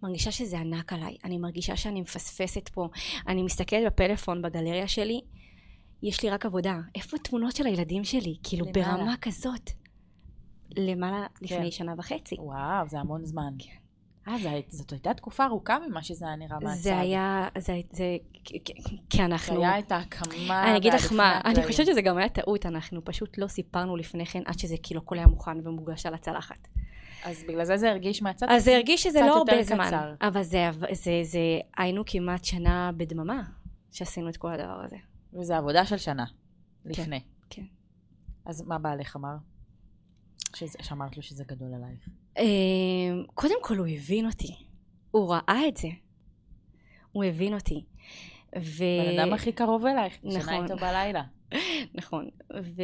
מרגישה שזה ענק עליי, אני מרגישה שאני מפספסת פה, אני מסתכלת בפלאפון בגלריה שלי, יש לי רק עבודה, איפה התמונות של הילדים שלי? כאילו, למעלה. ברמה כזאת. למעלה לפני כן. שנה וחצי. וואו, זה המון זמן. אה, זה- זאת הייתה תקופה ארוכה ממה שזה היה נראה מהצד. זה היה, זה, זה, כי- אנחנו... זה היה את ההקמה. אני אגיד לך מה, אני. חושבת שזה גם היה טעות, אנחנו פשוט לא סיפרנו לפני כן עד שזה כאילו הכל היה מוכן ומוגש על הצלחת. אז בגלל זה זה הרגיש מהצד. אז זה הרגיש שזה לא הרבה זמן, קצר. אבל זה, זה, זה, היינו כמעט שנה בדממה שעשינו את כל הדבר הזה. וזה עבודה של שנה. לפני. כן. אז מה בעלך אמר? שזה- שאמרת לו שזה גדול עלייך. אמ, קודם כל הוא הבין אותי, הוא ראה את זה, הוא הבין אותי. ו... בן אדם הכי קרוב אלייך, נכון. איתו בלילה. *laughs* נכון, ו,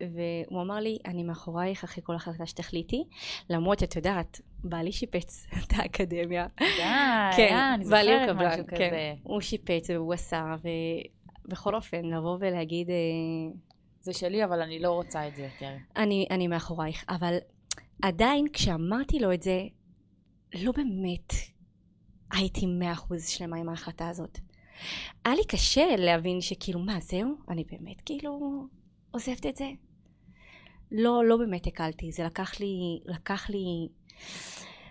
והוא אמר לי, אני מאחורייך אחרי כל החלטה שתחליטי, למרות את יודעת, בעלי שיפץ *laughs* את האקדמיה. די, *laughs* כן, אה, אני זוכרת משהו כן. כזה. הוא שיפץ והוא עשה, ובכל אופן, לבוא ולהגיד, אה, זה שלי, אבל אני לא רוצה את זה יותר. אני, אני מאחורייך, אבל עדיין כשאמרתי לו את זה, לא באמת הייתי מאה אחוז שלמה עם ההחלטה הזאת. היה לי קשה להבין שכאילו, מה, זהו? אני באמת כאילו עוזבת את זה? לא, לא באמת הקלתי, זה לקח לי, לקח לי...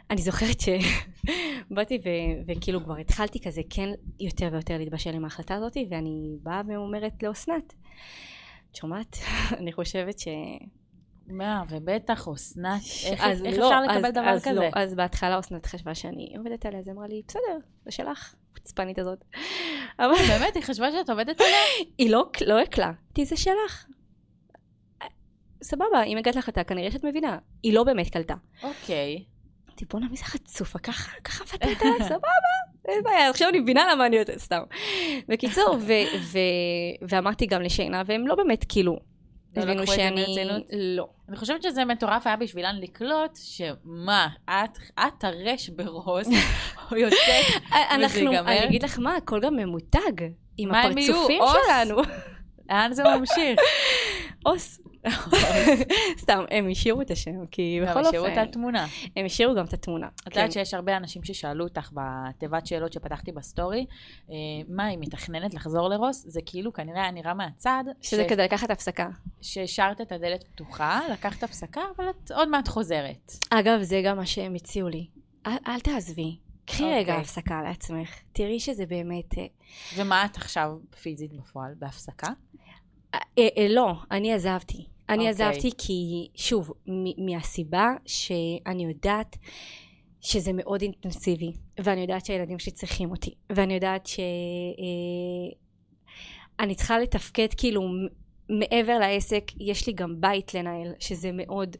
אני זוכרת שבאתי ו- וכאילו כבר התחלתי כזה כן יותר ויותר להתבשל עם ההחלטה הזאת ואני באה ואומרת לאסנת, את שומעת? *laughs* אני חושבת ש... מה, ובטח, אסנת, איך אז איך לא, אפשר לקבל אז, דבר אז כזה? לא, אז בהתחלה אסנת חשבה שאני עובדת עליה, אז אמרה לי, בסדר, זה שלך, חוצפנית הזאת. *laughs* אבל באמת, היא חשבה שאת עובדת עליה? *laughs* היא לא, לא הקלה, אמרתי, זה שלך. סבבה, אם הגעת להחלטה, כנראה שאת מבינה. היא לא באמת קלטה. אוקיי. בואנה, מי זה חצופה? ככה, ככה עליי, סבבה, אין בעיה, עכשיו אני מבינה למה אני יודעת, סתם. בקיצור, ואמרתי גם לשיינה, והם לא באמת כאילו, לא הבינו שאני... לא. אני חושבת שזה מטורף היה בשבילן לקלוט שמה, את, את הרש ברוס, *laughs* או יוצאת, אנחנו, ייגמר? אני אגיד לך מה, הכל גם ממותג. עם? הפרצופים? שלנו. לאן זה ממשיך? *laughs* עוס. *laughs* סתם, הם השאירו את השם, כי בכל גם השאירו את אופן, התמונה. הם השאירו גם את התמונה. את כן. יודעת שיש הרבה אנשים ששאלו אותך בתיבת שאלות שפתחתי בסטורי, אה, מה, היא מתכננת לחזור לרוס? זה כאילו כנראה היה נראה מהצד, שזה כדי לקחת הפסקה. שהשארת את הדלת פתוחה, לקחת הפסקה, אבל את עוד מעט חוזרת. אגב, זה גם מה שהם הציעו לי. אל, תעזבי. קחי אוקיי. רגע הפסקה לעצמך. תראי שזה באמת... אה, ומה את עכשיו פיזית בפועל? בהפסקה? אה, אה, לא, אני עזבתי. אני אוקיי. עזבתי כי, שוב, מהסיבה שאני יודעת שזה מאוד אינטנסיבי, ואני יודעת שהילדים שלי צריכים אותי, ואני יודעת ש... אה, צריכה לתפקד כאילו מעבר לעסק, יש לי גם בית לנהל, שזה מאוד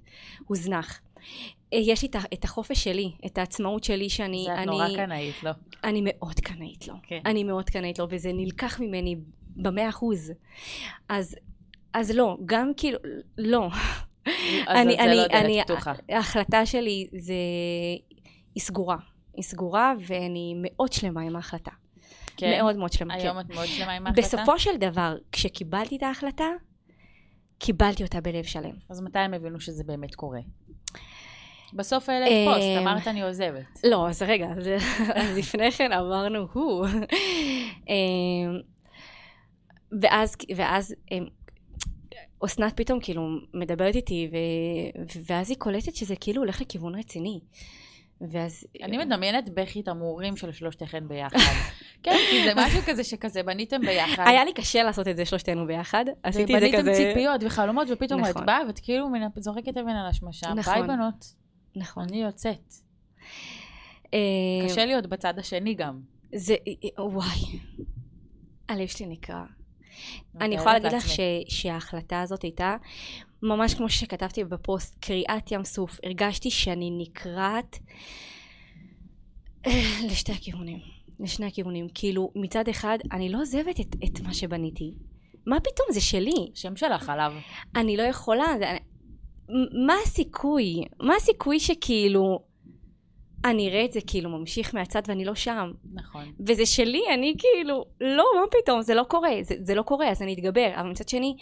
הוזנח. יש לי את החופש שלי, את העצמאות שלי שאני... זה את אני, נורא קנאית, לא? אני מאוד קנאית לו. כן. אני מאוד קנאית לו, וזה נלקח ממני במאה אחוז. אז, אז לא, גם כאילו, לא. אז *laughs* אני, זה אני, לא דלת אני, פתוחה. ההחלטה שלי זה... היא סגורה. היא סגורה, ואני מאוד שלמה עם ההחלטה. כן? מאוד מאוד שלמה. כן. היום את מאוד שלמה עם ההחלטה? בסופו של דבר, כשקיבלתי את ההחלטה, קיבלתי אותה בלב שלם. אז מתי הם הבינו שזה באמת קורה? בסוף העלית אמ, פוסט, אמרת אני עוזבת. לא, אז רגע, אז *laughs* לפני כן אמרנו הוא. *laughs* ואז, ואז אמ, אסנת פתאום כאילו מדברת איתי, ו, ואז היא קולטת שזה כאילו הולך לכיוון רציני. ואז... אני מדמיינת בכי תמרורים של שלושתכן ביחד. *laughs* כן, כי זה משהו כזה שכזה בניתם ביחד. היה לי קשה לעשות את זה שלושתנו ביחד. עשיתי את זה כזה... ובניתם ציפיות וחלומות, ופתאום את נכון. באה ואת כאילו זורקת אבן על השמשה. נכון. ביי בנות, נכון. אני יוצאת. אמ, קשה להיות בצד השני גם. זה... וואי. הלב שלי נקרע. אני יכולה להגיד לך. ש, שההחלטה הזאת הייתה ממש כמו שכתבתי בפוסט, קריעת ים סוף. הרגשתי שאני נקרעת אה, לשתי הכיוונים, לשני הכיוונים. כאילו, מצד אחד, אני לא עוזבת את, את מה שבניתי. מה פתאום, זה שלי. שם שלך עליו. אני לא יכולה, זה, מה הסיכוי? מה הסיכוי שכאילו, אני אראה את זה כאילו ממשיך מהצד ואני לא שם. נכון. וזה שלי, אני כאילו, לא, מה פתאום, זה לא קורה, זה, זה לא קורה, אז אני אתגבר. אבל מצד שני,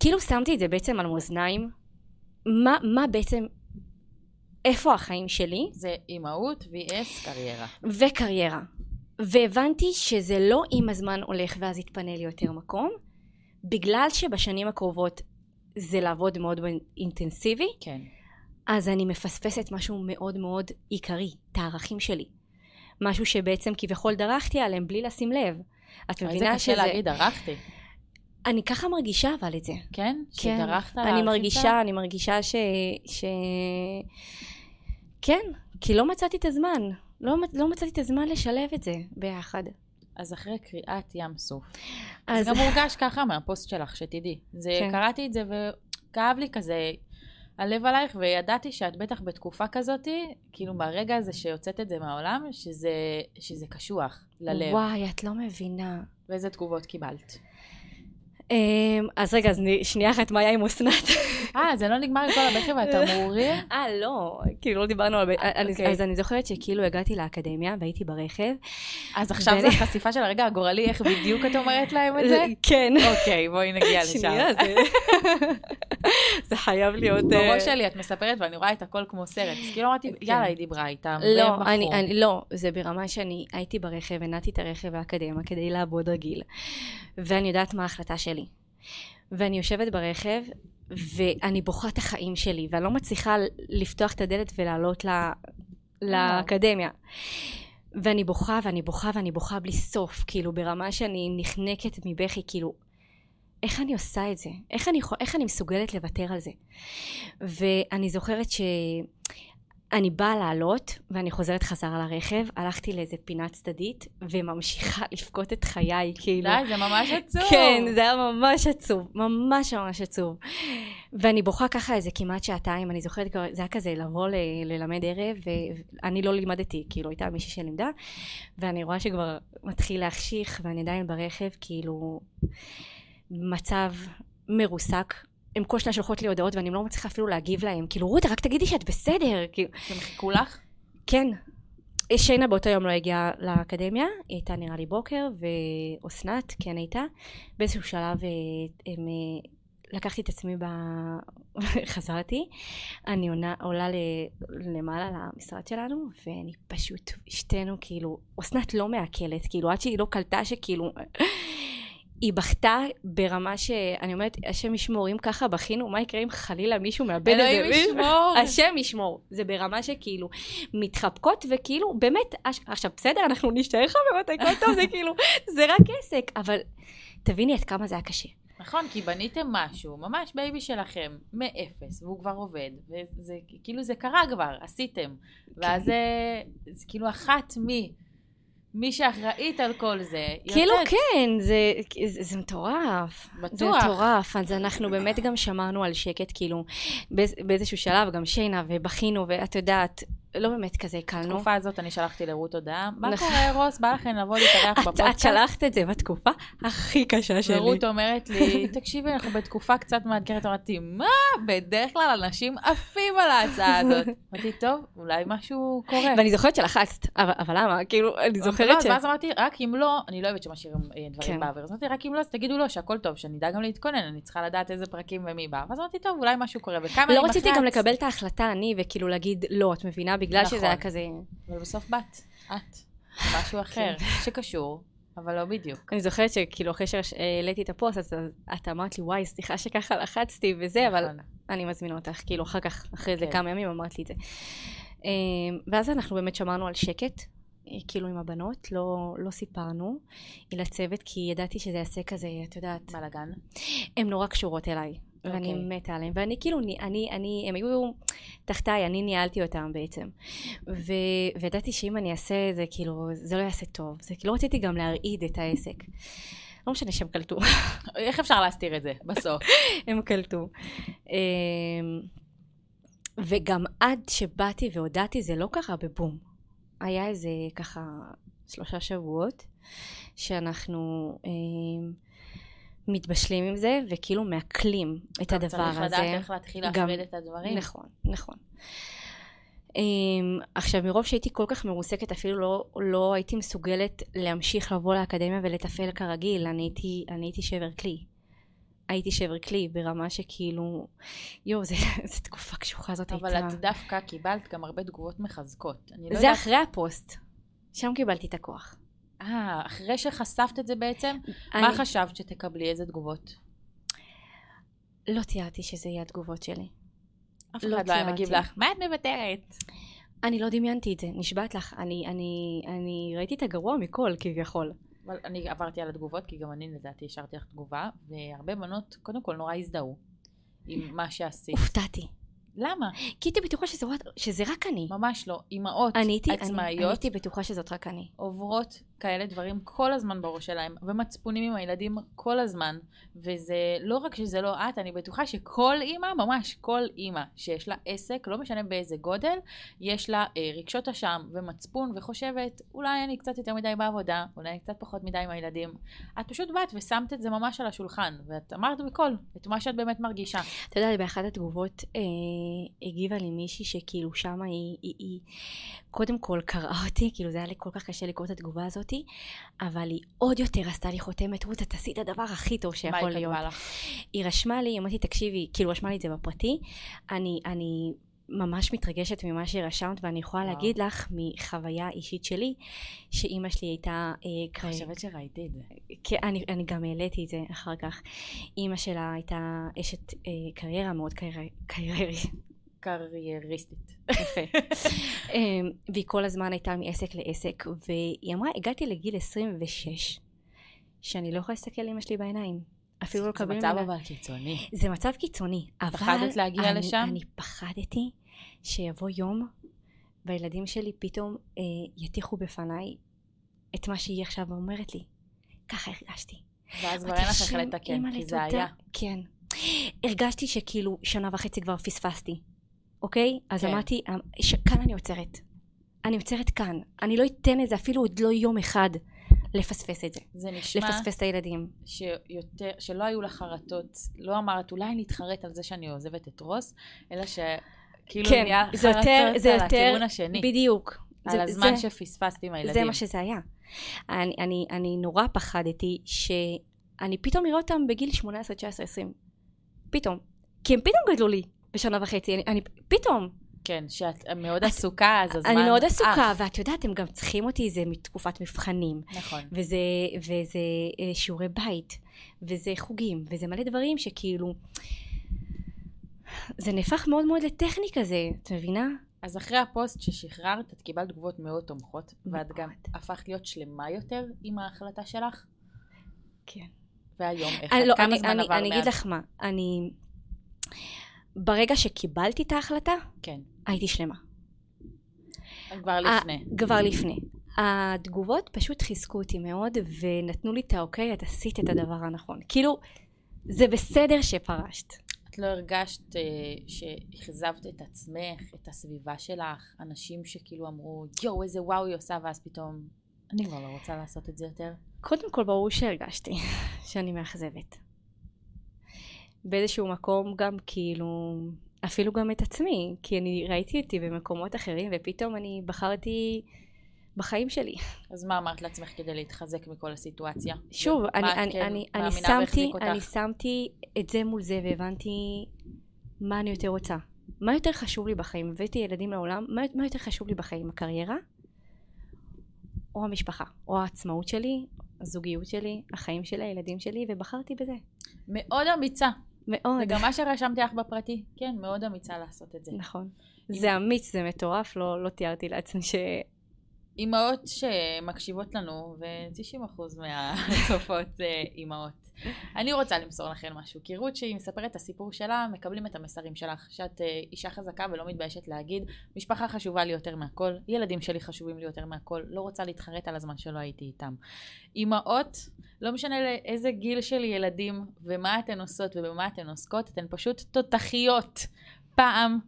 כאילו שמתי את זה בעצם על מאזניים. מה, מה בעצם, איפה החיים שלי זה אימהות vs קריירה. וקריירה. והבנתי שזה לא עם הזמן הולך ואז יתפנה לי יותר מקום, בגלל שבשנים הקרובות זה לעבוד מאוד אינטנסיבי, כן. אז אני מפספסת משהו מאוד מאוד עיקרי, את הערכים שלי. משהו שבעצם כביכול דרכתי עליהם בלי לשים לב. את איזה מבינה קשה שזה... להגיד, ערכתי. אני ככה מרגישה אבל את זה. כן? כן. שדרכת על אני מרגישה, שלה? אני מרגישה ש... ש... כן, כי לא מצאתי את הזמן. לא, לא מצאתי את הזמן לשלב את זה ביחד. אז אחרי קריאת ים סוף. אז זה גם הורגש ככה מהפוסט שלך, שתדעי. זה, כן. קראתי את זה וכאב לי כזה הלב עלייך, וידעתי שאת בטח בתקופה כזאתי, כאילו מהרגע הזה שהוצאת את זה מהעולם, שזה, שזה קשוח ללב. וואי, את לא מבינה. ואיזה תגובות קיבלת. אמ, אז רגע, אז שנייה אחת, מה היה עם אסנת? *laughs* אה, זה לא נגמר עם כל הבכי והתמרורים? אה, לא, כאילו לא דיברנו על... אני- אוקיי. אז אני זוכרת שכאילו הגעתי לאקדמיה והייתי ברכב. אז עכשיו ו- זה החשיפה של הרגע הגורלי, איך בדיוק את אומרת להם את זה? כן. אוקיי, בואי נגיע לשם. שנייה, זה... *laughs* חייב להיות... אה, בראש שלי את מספרת ואני רואה את הכל כמו סרט, אז כאילו אמרתי, כן. יאללה, היא דיברה איתם, לא, לא, זה ברמה שאני הייתי ברכב, הנעתי את הרכב באקדמיה כדי לעבוד רגיל, ואני יודעת מה ההחלטה שלי. ואני יושבת ברכב, ואני בוכה את החיים שלי, ואני לא מצליחה לפתוח את הדלת ולעלות ל, לאקדמיה. ואני בוכה, ואני בוכה, ואני בוכה בלי סוף, כאילו ברמה שאני נחנקת מבכי, כאילו, איך אני עושה את זה? איך אני, איך אני מסוגלת לוותר על זה? ואני זוכרת ש... אני באה לעלות, ואני חוזרת חזרה לרכב, הלכתי לאיזה פינה צדדית, וממשיכה *laughs* לבכות את חיי, כאילו. די, זה ממש עצוב. כן, זה היה ממש עצוב, ממש ממש עצוב. ואני בוכה ככה איזה כמעט שעתיים, אני זוכרת, זה היה כזה לבוא ל- ללמד ערב, ואני לא לימדתי, כאילו הייתה מישהי שלימדה, ואני רואה שכבר מתחיל להחשיך, ואני עדיין ברכב, כאילו, מצב מרוסק. הם כל שניה שולחות לי הודעות ואני לא מצליחה אפילו להגיב להם. כאילו, רות, רק תגידי שאת בסדר. כאילו, הם חיכו לך? כן. שיינה באותו יום לא הגיעה לאקדמיה, היא הייתה נראה לי בוקר, ואסנת כן הייתה. באיזשהו שלב אה, הם, אה, לקחתי את עצמי, ב... *laughs* חזרתי, אני עונה, עולה ל... למעלה למשרד שלנו, ואני פשוט, שתינו כאילו, אסנת לא מעכלת, כאילו עד שהיא לא קלטה שכאילו... היא בכתה ברמה שאני אומרת, השם ישמור, אם ככה בכינו, מה יקרה אם חלילה מישהו מאבד איזה אלוהים מישהו? ישמור. השם ישמור. זה ברמה שכאילו מתחבקות וכאילו באמת, אש- עכשיו בסדר, אנחנו נשתער חברות, הכל טוב, זה כאילו, זה רק עסק, אבל תביני עד כמה זה היה קשה. נכון, כי בניתם משהו, ממש baby שלכם, מאפס, והוא כבר עובד, וזה כאילו זה קרה כבר, עשיתם. ואז זה, זה כאילו אחת מ... מי שאחראית על כל זה, כאילו יוצאת. כן, זה, זה, זה מטורף. בטוח. זה מטורף. אז אנחנו באמת גם שמרנו על שקט, כאילו, באיז, באיזשהו שלב, גם שיינה, ובכינו, ואת יודעת, לא באמת כזה הקלנו. בתקופה הזאת אני שלחתי לרות הודעה, מה נכון. קורה רוס? בא לכם לבוא להתארח את, את בפודקאסט? שלחת את זה בתקופה הכי קשה שלי. ורות אומרת לי, תקשיבי, אנחנו בתקופה קצת מאתגרת. אמרתי, מה? בדרך כלל אנשים עפים על ההצעה הזאת. *laughs* אמרתי, טוב, אולי משהו קורה. ואני זוכרת שלחצת, אבל, למה? כאילו, אני לא, זוכרת ש... אז ואז אמרתי, רק אם לא, אני לא אוהבת שמשאירים אה, דברים כן. באוויר, אז אמרתי, רק אם לא, אז תגידו לו שהכל טוב, שאני אדע גם להתכונן, אני צריכה לדעת איזה פרקים ומי בא. ואז אמרתי, טוב, אולי משהו קורה, וכמה לא אני רציתי מח"ט, גם לקבל את ההחלטה אני, וכאילו להגיד לא, את מבינה? בגלל נכון. שזה היה כזה... אבל בסוף באת, את. משהו אחר, כן. שקשור, אבל לא בדיוק. אני זוכרת שכאילו אחרי שהעליתי את הפוסט, אז את אמרת לי, וואי, סליחה שככה לחצתי וזה, אבל נכון. אני מזמינה אותך, כאילו אחר כך, אחרי זה כן. כמה ימים אמרת לי את זה. אה, ואז אנחנו באמת שמרנו על שקט, אה, כאילו עם הבנות, לא, לא סיפרנו לצוות, כי ידעתי שזה יעשה כזה, את יודעת, בלאגן. הן נורא קשורות אליי. ואני אוקיי. מתה עליהן, ואני כאילו, אני, אני, אני, הם היו תחתיי, אני ניהלתי אותם בעצם. ו, וידעתי שאם אני אעשה זה, כאילו, זה לא יעשה טוב. זה כאילו, רציתי גם להרעיד את העסק. לא משנה שהם קלטו, *laughs* איך אפשר להסתיר את זה, בסוף? *laughs* הם קלטו. אמ, וגם עד שבאתי והודעתי, זה לא קרה בבום. היה איזה ככה שלושה שבועות שאנחנו אמ, מתבשלים עם זה, וכאילו מעכלים את הדבר צריך לדעת הזה. איך להתחיל גם- להפריד את הדברים. נכון, נכון. Um, עכשיו, מרוב שהייתי כל כך מרוסקת, אפילו לא, לא הייתי מסוגלת להמשיך לבוא לאקדמיה ולתפעל כרגיל. אני הייתי, אני הייתי שבר כלי. הייתי שבר כלי ברמה שכאילו, יואו, זה *laughs* תקופה קשוחה זאת אבל הייתה. את דווקא קיבלת גם הרבה תגובות מחזקות. לא זה יודעת... אחרי הפוסט. שם קיבלתי את הכוח. אה, אחרי שחשפת את זה בעצם, אני מה חשבת שתקבלי? איזה תגובות? לא תיארתי שזה יהיה התגובות שלי. אף לא אחד לא היה מגיב. לך, מה את מוותרת? אני לא דמיינתי את זה, נשבעת לך. אני, אני, אני ראיתי את הגרוע מכל, כביכול. אבל אני עברתי על התגובות, כי גם אני לדעתי השארתי לך תגובה, והרבה בנות, קודם כל, נורא הזדהו עם מה שעשית. הופתעתי. למה? כי הייתי בטוחה שזה, שזה רק אני. ממש לא. אימהות הייתי, אני, אני עצמאיות הייתי בטוחה שזאת רק אני. עוברות כאלה דברים כל הזמן בראש שלהם, ומצפונים עם הילדים כל הזמן, וזה לא רק שזה לא את, אני בטוחה שכל אימא, ממש כל אימא שיש לה עסק, לא משנה באיזה גודל, יש לה אה, רגשות אשם ומצפון וחושבת, אולי אני קצת יותר מדי בעבודה, אולי אני קצת פחות מדי עם הילדים. את פשוט באת ושמת את זה ממש על השולחן, ואת אמרת בקול את מה שאת באמת מרגישה. אתה יודע, באחת התגובות אה, הגיבה לי מישהי שכאילו שמה היא, היא, היא קודם כל קראה אותי, כאילו זה היה לי כל כך קשה לקרוא את התגובה הזאת, אבל היא עוד יותר עשתה לי חותמת, רות, את עשית הדבר הכי טוב מה שיכול היא להיות. כתבה לך? היא רשמה לי, אמרתי, תקשיבי, כאילו רשמה לי את זה בפרטי, אני, אני ממש מתרגשת ממה שרשמת, ואני יכולה וואו. להגיד לך מחוויה אישית שלי, שאימא שלי הייתה... אה, אני קרי- חושבת שראיתי את זה. כן, אני, אני גם העליתי את זה אחר כך. אימא שלה הייתה אשת אה, קריירה מאוד קרייר, קריירי, קרייריסטית. יפה. *laughs* אה, והיא כל הזמן הייתה מעסק לעסק, והיא אמרה, הגעתי לגיל 26, שאני לא יכולה להסתכל לאמא שלי בעיניים. אפילו לא זה לקבל מצב ממנה. אבל קיצוני. זה מצב קיצוני, אבל... פחדת להגיע אני, לשם? אני פחדתי שיבוא יום והילדים שלי פתאום אה, יטיחו בפניי את מה שהיא עכשיו אומרת לי. ככה הרגשתי. ואז כבר אין לך איך "השם, לתקן, כי זה תודה." היה. כן. הרגשתי שכאילו שנה וחצי כבר פספסתי, אוקיי? אז כן. אמרתי, "אמ, ש- כאן אני עוצרת. אני עוצרת כאן. אני לא אתן לזה אפילו עוד לא יום אחד לפספס את זה. זה נשמע לפספס את הילדים. שיותר, שלא היו לך חרטות, לא אמרת אולי אני אתחרט על זה שאני עוזבת את רוס, אלא שכאילו כן, נהיה זה יותר, חרטות זה על יותר, הכיוון השני, בדיוק. על זה- הזמן זה- שפספסתי עם הילדים. זה מה שזה היה. אני, אני, אני נורא פחדתי שאני פתאום אראה אותם בגיל 18, 19, 20. פתאום. כי הם פתאום גדלו לי בשנה וחצי. אני, אני פתאום. כן, שאת מאוד עסוקה, אז הזמן אני מאוד עסוקה, עף. ואת יודעת, הם גם צריכים אותי, זה מתקופת מבחנים. נכון. וזה, וזה אה, שיעורי בית, וזה חוגים, וזה מלא דברים שכאילו... זה נהפך מאוד מאוד לטכני כזה, את מבינה? אז אחרי הפוסט ששחררת, את קיבלת תגובות מאוד תומכות, ואת גם. הפכת להיות שלמה יותר עם ההחלטה שלך, כן. והיום איך אני, את? לא, כמה אני, זמן אני, עבר אני מאז? אגיד לך מה, אני... ברגע שקיבלתי את ההחלטה, כן, הייתי שלמה. כבר לפני. 아, כבר לפני. התגובות פשוט חיזקו אותי מאוד ונתנו לי את האוקיי, את עשית את הדבר הנכון. כאילו, זה בסדר שפרשת. את לא הרגשת אה, שאכזבת את עצמך, את הסביבה שלך, אנשים שכאילו אמרו, יואו, איזה וואו היא עושה, ואז פתאום, אני כבר לא רוצה לעשות את זה יותר? קודם כל, ברור שהרגשתי *laughs* שאני מאכזבת. באיזשהו מקום גם כאילו, אפילו גם את עצמי, כי אני ראיתי אותי במקומות אחרים, ופתאום אני בחרתי בחיים שלי. אז מה אמרת לעצמך כדי להתחזק מכל הסיטואציה? שוב, ומה אני, אני, כן אני, אני, שמתי? אני שמתי את זה מול זה והבנתי מה אני יותר רוצה. מה יותר חשוב לי בחיים? הבאתי ילדים לעולם, מה, מה יותר חשוב לי בחיים? הקריירה? או המשפחה? או העצמאות שלי? הזוגיות שלי? החיים שלי? הילדים שלי? ובחרתי בזה. מאוד אמיצה. מאוד. וגם מה שרשמתי לך בפרטי, כן, מאוד אמיצה לעשות את זה. נכון. זה אמיץ, זה מטורף, לא, לא תיארתי לעצמי ש... אימהות שמקשיבות לנו, ו-90% מהצופות זה אימהות. אני רוצה למסור לכן משהו, כי רות שהיא מספרת את הסיפור שלה, מקבלים את המסרים שלך, שאת אה, אישה חזקה ולא מתביישת להגיד, משפחה חשובה לי יותר מהכל, ילדים שלי חשובים לי יותר מהכל, לא רוצה להתחרט על הזמן שלא הייתי איתם. אימהות, לא משנה לאיזה גיל של ילדים, ומה אתן עושות ובמה אתן עוסקות, אתן פשוט תותחיות. פעם,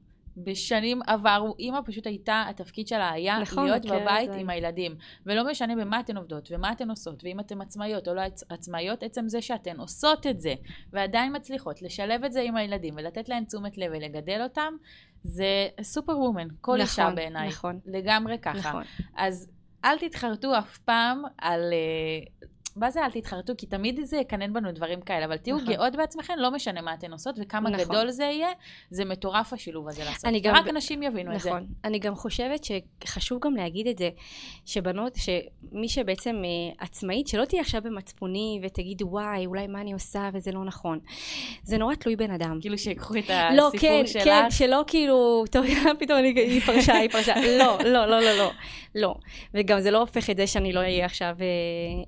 בשנים עברו, אימא פשוט הייתה, התפקיד שלה היה נכון, להיות את בבית זה. עם הילדים. ולא משנה במה אתן עובדות ומה אתן עושות, ואם אתן עצמאיות או לא עצ- עצמאיות, עצם זה שאתן עושות את זה, ועדיין מצליחות לשלב את זה עם הילדים ולתת להם תשומת לב ולגדל אותם, זה סופר וומן, כל אישה נכון, בעיניי. נכון. לגמרי ככה. נכון. אז אל תתחרטו אף פעם על... אה, מה זה אל תתחרטו? כי תמיד זה יקנן בנו דברים כאלה, אבל תהיו נכון. גאות בעצמכן, לא משנה מה אתן עושות וכמה נכון. גדול זה יהיה, זה מטורף השילוב הזה לעשות. גם רק אנשים יבינו את זה. נכון. אני גם חושבת שחשוב גם להגיד את זה, שבנות, שמי שבעצם אה, עצמאית, שלא תהיה עכשיו במצפוני ותגיד וואי, אולי מה אני עושה וזה לא נכון. זה נורא תלוי בן אדם. כאילו שיקחו את לא, הסיפור כן, שלך. כן, שלא כאילו, טוב, *laughs* פתאום אני, היא פרשה, היא פרשה. לא, לא, לא, לא, לא, לא. וגם זה לא הופך את זה שאני לא אהיה עכשיו אה,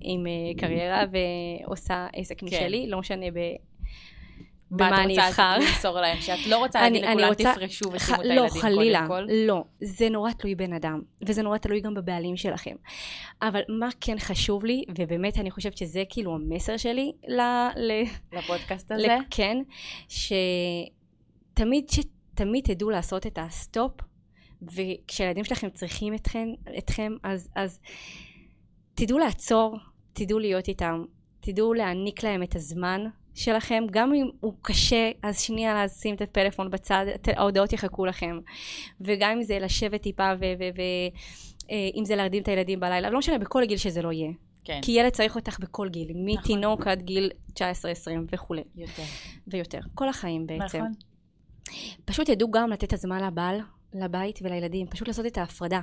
עם אה, קריירה ועושה עסק משלי, לא משנה ב... במה אני מה את אבחר. רוצה למסור להם? שאת לא רוצה להגיד לכולם תפרשו ושימו את לא, הילדים חלילה, קודם כל? לא. זה נורא תלוי בן אדם, וזה נורא תלוי גם בבעלים שלכם. אבל מה כן חשוב לי, ובאמת אני חושבת שזה כאילו המסר שלי. לפודקאסט הזה? כן, שתמיד, שתמיד תדעו לעשות את ה stop, וכשהילדים שלכם צריכים אתכם, אתכם אז, אז תדעו לעצור, תדעו להיות איתם, תדעו להעניק להם את הזמן שלכם, גם אם הוא קשה, אז שנייה לשים את הפלאפון בצד, ההודעות יחכו לכם, וגם אם זה לשבת טיפה ואם זה להרדים את הילדים בלילה, לא משנה, בכל גיל שזה לא יהיה. כן, כי ילד צריך אותך בכל גיל, נכון. מתינוק עד גיל 19-20 וכולי, יותר. ויותר. כל החיים בעצם. נכון. פשוט ידעו גם לתת את הזמן לבעל, לבית ולילדים, פשוט לעשות את ההפרדה.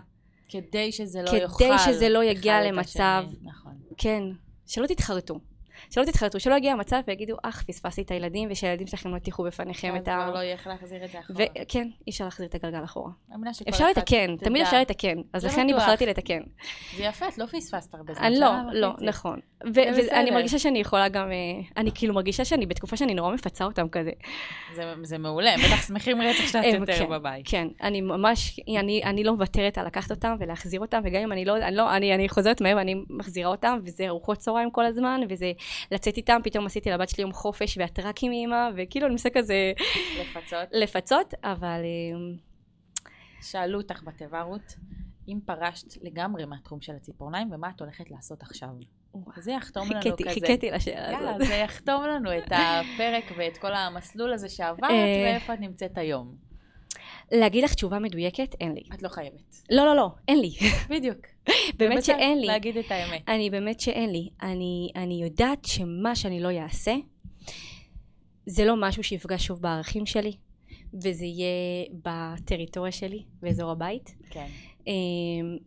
כדי שזה לא כדי יאכל. שזה לא יגיע למצב- השני. נכון. כן, שלא תתחרטו. שלא תתחרטו, שלא יגיע המצב ויגידו, אך, פספסתי את הילדים, ושהילדים שלכם לא יטיחו בפניכם אז את ה... כבר לא יהיה איך להחזיר את זה אחורה. וכן, אי אפשר להחזיר את הגלגל אחורה. אפשר לתקן. תמיד אפשר לתקן. אז זה לכן אני. בחרתי לתקן. זה יפה, את לא פספסת הרבה זמן. אני לא, לא. נכון. ואני. מרגישה שאני יכולה גם, אה, אני כאילו מרגישה שאני בתקופה שאני נורא מפצה אותם כזה. זה- מעולה, הם בטח שמחים רצח שאת יותר כן, בבית. כן, אני ממש, אני, אני לא מוותרת על לקחת אותם ולהחזיר אותם, וגם אם אני לא, אני לא, אני, אני חוזרת מהר ואני מחזירה אותם, וזה ארוחות צהריים כל הזמן, וזה לצאת איתם, פתאום עשיתי לבת שלי יום חופש ואת רק עם אימא, וכאילו אני מנסה כזה לפצות. לפצות, אבל אה, שאלו אותך בתיבה רות, אם פרשת לגמרי מהתחום של הציפורניים, ומה את הולכת לעשות עכשיו? זה יחתום לנו כזה. חיכיתי לשאלה יאללה, הזאת. זה יחתום לנו את הפרק ואת כל המסלול הזה שעברת, אה. ואיפה את נמצאת היום. להגיד לך תשובה מדויקת, אין לי. את לא חייבת. לא, לא, לא, אין לי. בדיוק. *laughs* באמת שאין לי. להגיד את האמת. אני באמת שאין לי. אני, אני יודעת שמה שאני לא אעשה, זה לא משהו שיפגע שוב בערכים שלי, וזה יהיה בטריטוריה שלי, באזור הבית. כן. אמ,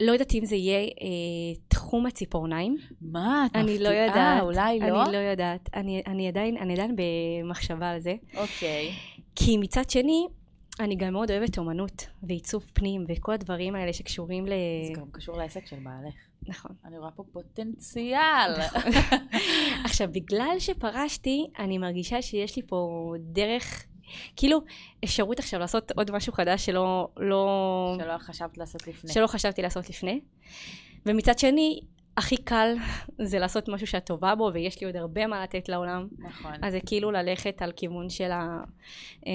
לא יודעת אם זה יהיה אה, תחום הציפורניים. מה, את אני מפתיעה? לא יודעת. אולי לא? אני לא יודעת. אני, אני, עדיין, אני עדיין במחשבה על זה. אוקיי. כי מצד שני, אני גם מאוד אוהבת אומנות ועיצוב פנים וכל הדברים האלה שקשורים ל... זה גם קשור לעסק של בעלך. נכון. אני רואה פה פוטנציאל. עכשיו, בגלל שפרשתי, אני מרגישה שיש לי פה דרך כאילו אפשרות עכשיו לעשות עוד משהו חדש שלא, לא, שלא חשבת לעשות לפני. שלא חשבתי לעשות לפני. ומצד שני, הכי קל זה לעשות משהו שאת טובה בו, ויש לי עוד הרבה מה לתת לעולם. נכון. אז זה כאילו ללכת על כיוון של, ה, אה,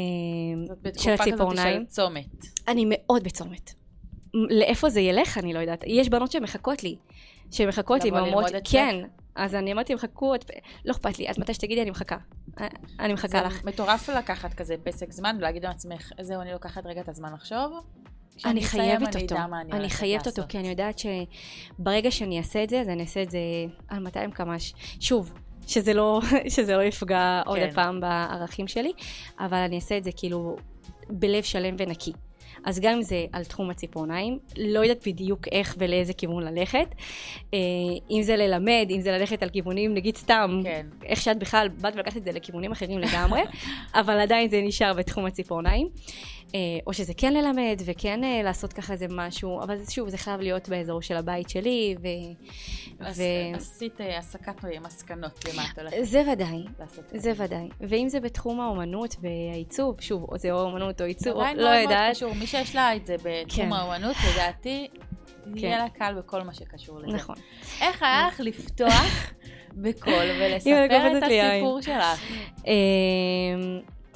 של בתקופה כזאת הציפורניים. של צומת. אני מאוד בצומת. לאיפה זה ילך, אני לא יודעת. יש בנות שמחכות לי. שמחכות לי, ואומרות? כן. אז אני אמרתי, מחכו, את- לא אכפת לי, את מתי שתגידי, אני מחכה. אה, אני מחכה לך. זה מטורף לקחת כזה פסק זמן ולהגיד לעצמך, זהו, אני לוקחת רגע את הזמן לחשוב. אני חייבת אותו. אני חייבת אותו. כי אני יודעת שברגע שאני אעשה את זה, אז אני אעשה את זה על 200 קמ"ש. שוב, שזה לא, *laughs* שזה לא יפגע עוד כן. הפעם בערכים שלי, אבל אני אעשה את זה כאילו בלב שלם ונקי. אז גם אם זה על תחום הציפורניים, לא יודעת בדיוק איך ולאיזה כיוון ללכת. אה, אם זה ללמד, אם זה ללכת על כיוונים, נגיד סתם, כן. איך שאת בכלל באת ולקחת את זה לכיוונים אחרים לגמרי, *laughs* אבל עדיין זה נשאר בתחום הציפורניים. אה, או שזה כן ללמד וכן אה, לעשות ככה איזה משהו, אבל שוב, זה חייב להיות באזור של הבית שלי, ו... אז ו- עשית אה, הסקת מסקנות למה את הולכת זה ודאי. זה ודאי. ואם זה בתחום האומנות והעיצוב, שוב, או זה או אומנות או עיצוב, עדיין לא מאוד מאוד יודעת. קשור, מי שיש לה את זה בתחום כן. האומנות, לדעתי, יהיה לה קל בכל מה שקשור לזה. נכון. איך היה לך לפתוח *laughs* בקול הנה, ולספר את. הסיפור שלך?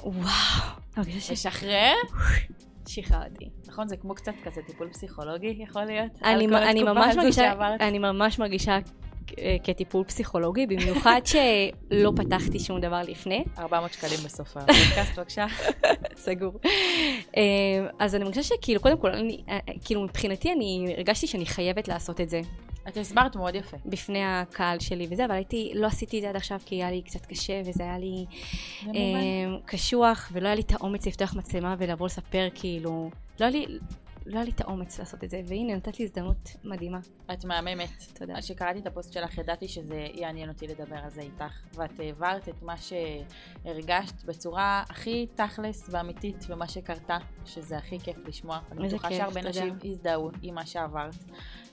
וואו, לשחרר? ששחררתי. נכון, זה כמו קצת כזה טיפול פסיכולוגי, יכול להיות? אני, אני ממש מרגישה. אני ממש מרגישה כטיפול פסיכולוגי, במיוחד שלא פתחתי שום דבר לפני. 400 שקלים בסוף הפודקאסט, *laughs* בבקשה. סגור. אה, אז אני מרגישה שכאילו, קודם כל, אני, אה, אה, כאילו מבחינתי אני הרגשתי שאני חייבת לעשות את זה את הסברת מאוד יפה. בפני הקהל שלי וזה, אבל הייתי, לא עשיתי את זה עד עכשיו כי היה לי קצת קשה וזה היה לי. אה, קשוח ולא היה לי את האומץ לפתוח מצלמה ולבוא לספר כאילו, לא היה לי... לא היה לי את האומץ לעשות את זה, והנה נתת לי הזדמנות מדהימה. את מהממת. תודה. אז כשקראתי את הפוסט שלך ידעתי שזה יעניין אותי לדבר על זה איתך, ואת העברת את מה שהרגשת בצורה הכי תכלס ואמיתית ומה שקרתה, שזה הכי כיף לשמוע. אני איזה בטוחה כיף, שהרבה תודה. נשים הזדהו עם מה שעברת,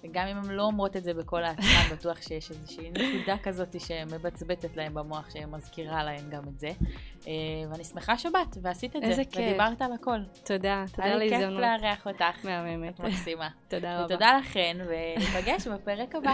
וגם אם הן לא אומרות את זה בקול העצמן, *laughs* בטוח שיש איזושהי נקודה כזאת שמבצבצת להן במוח, שמזכירה להן גם את זה. אה, ואני שמחה שבאת ועשית את איזה זה, כיף. ודיברת על הכל. תודה, תודה היה על לי כיף ההזדמנות. לארח אותך. מהממת. את מקסימה. *laughs* תודה רבה. ותודה לכן, וניפגש בפרק הבא.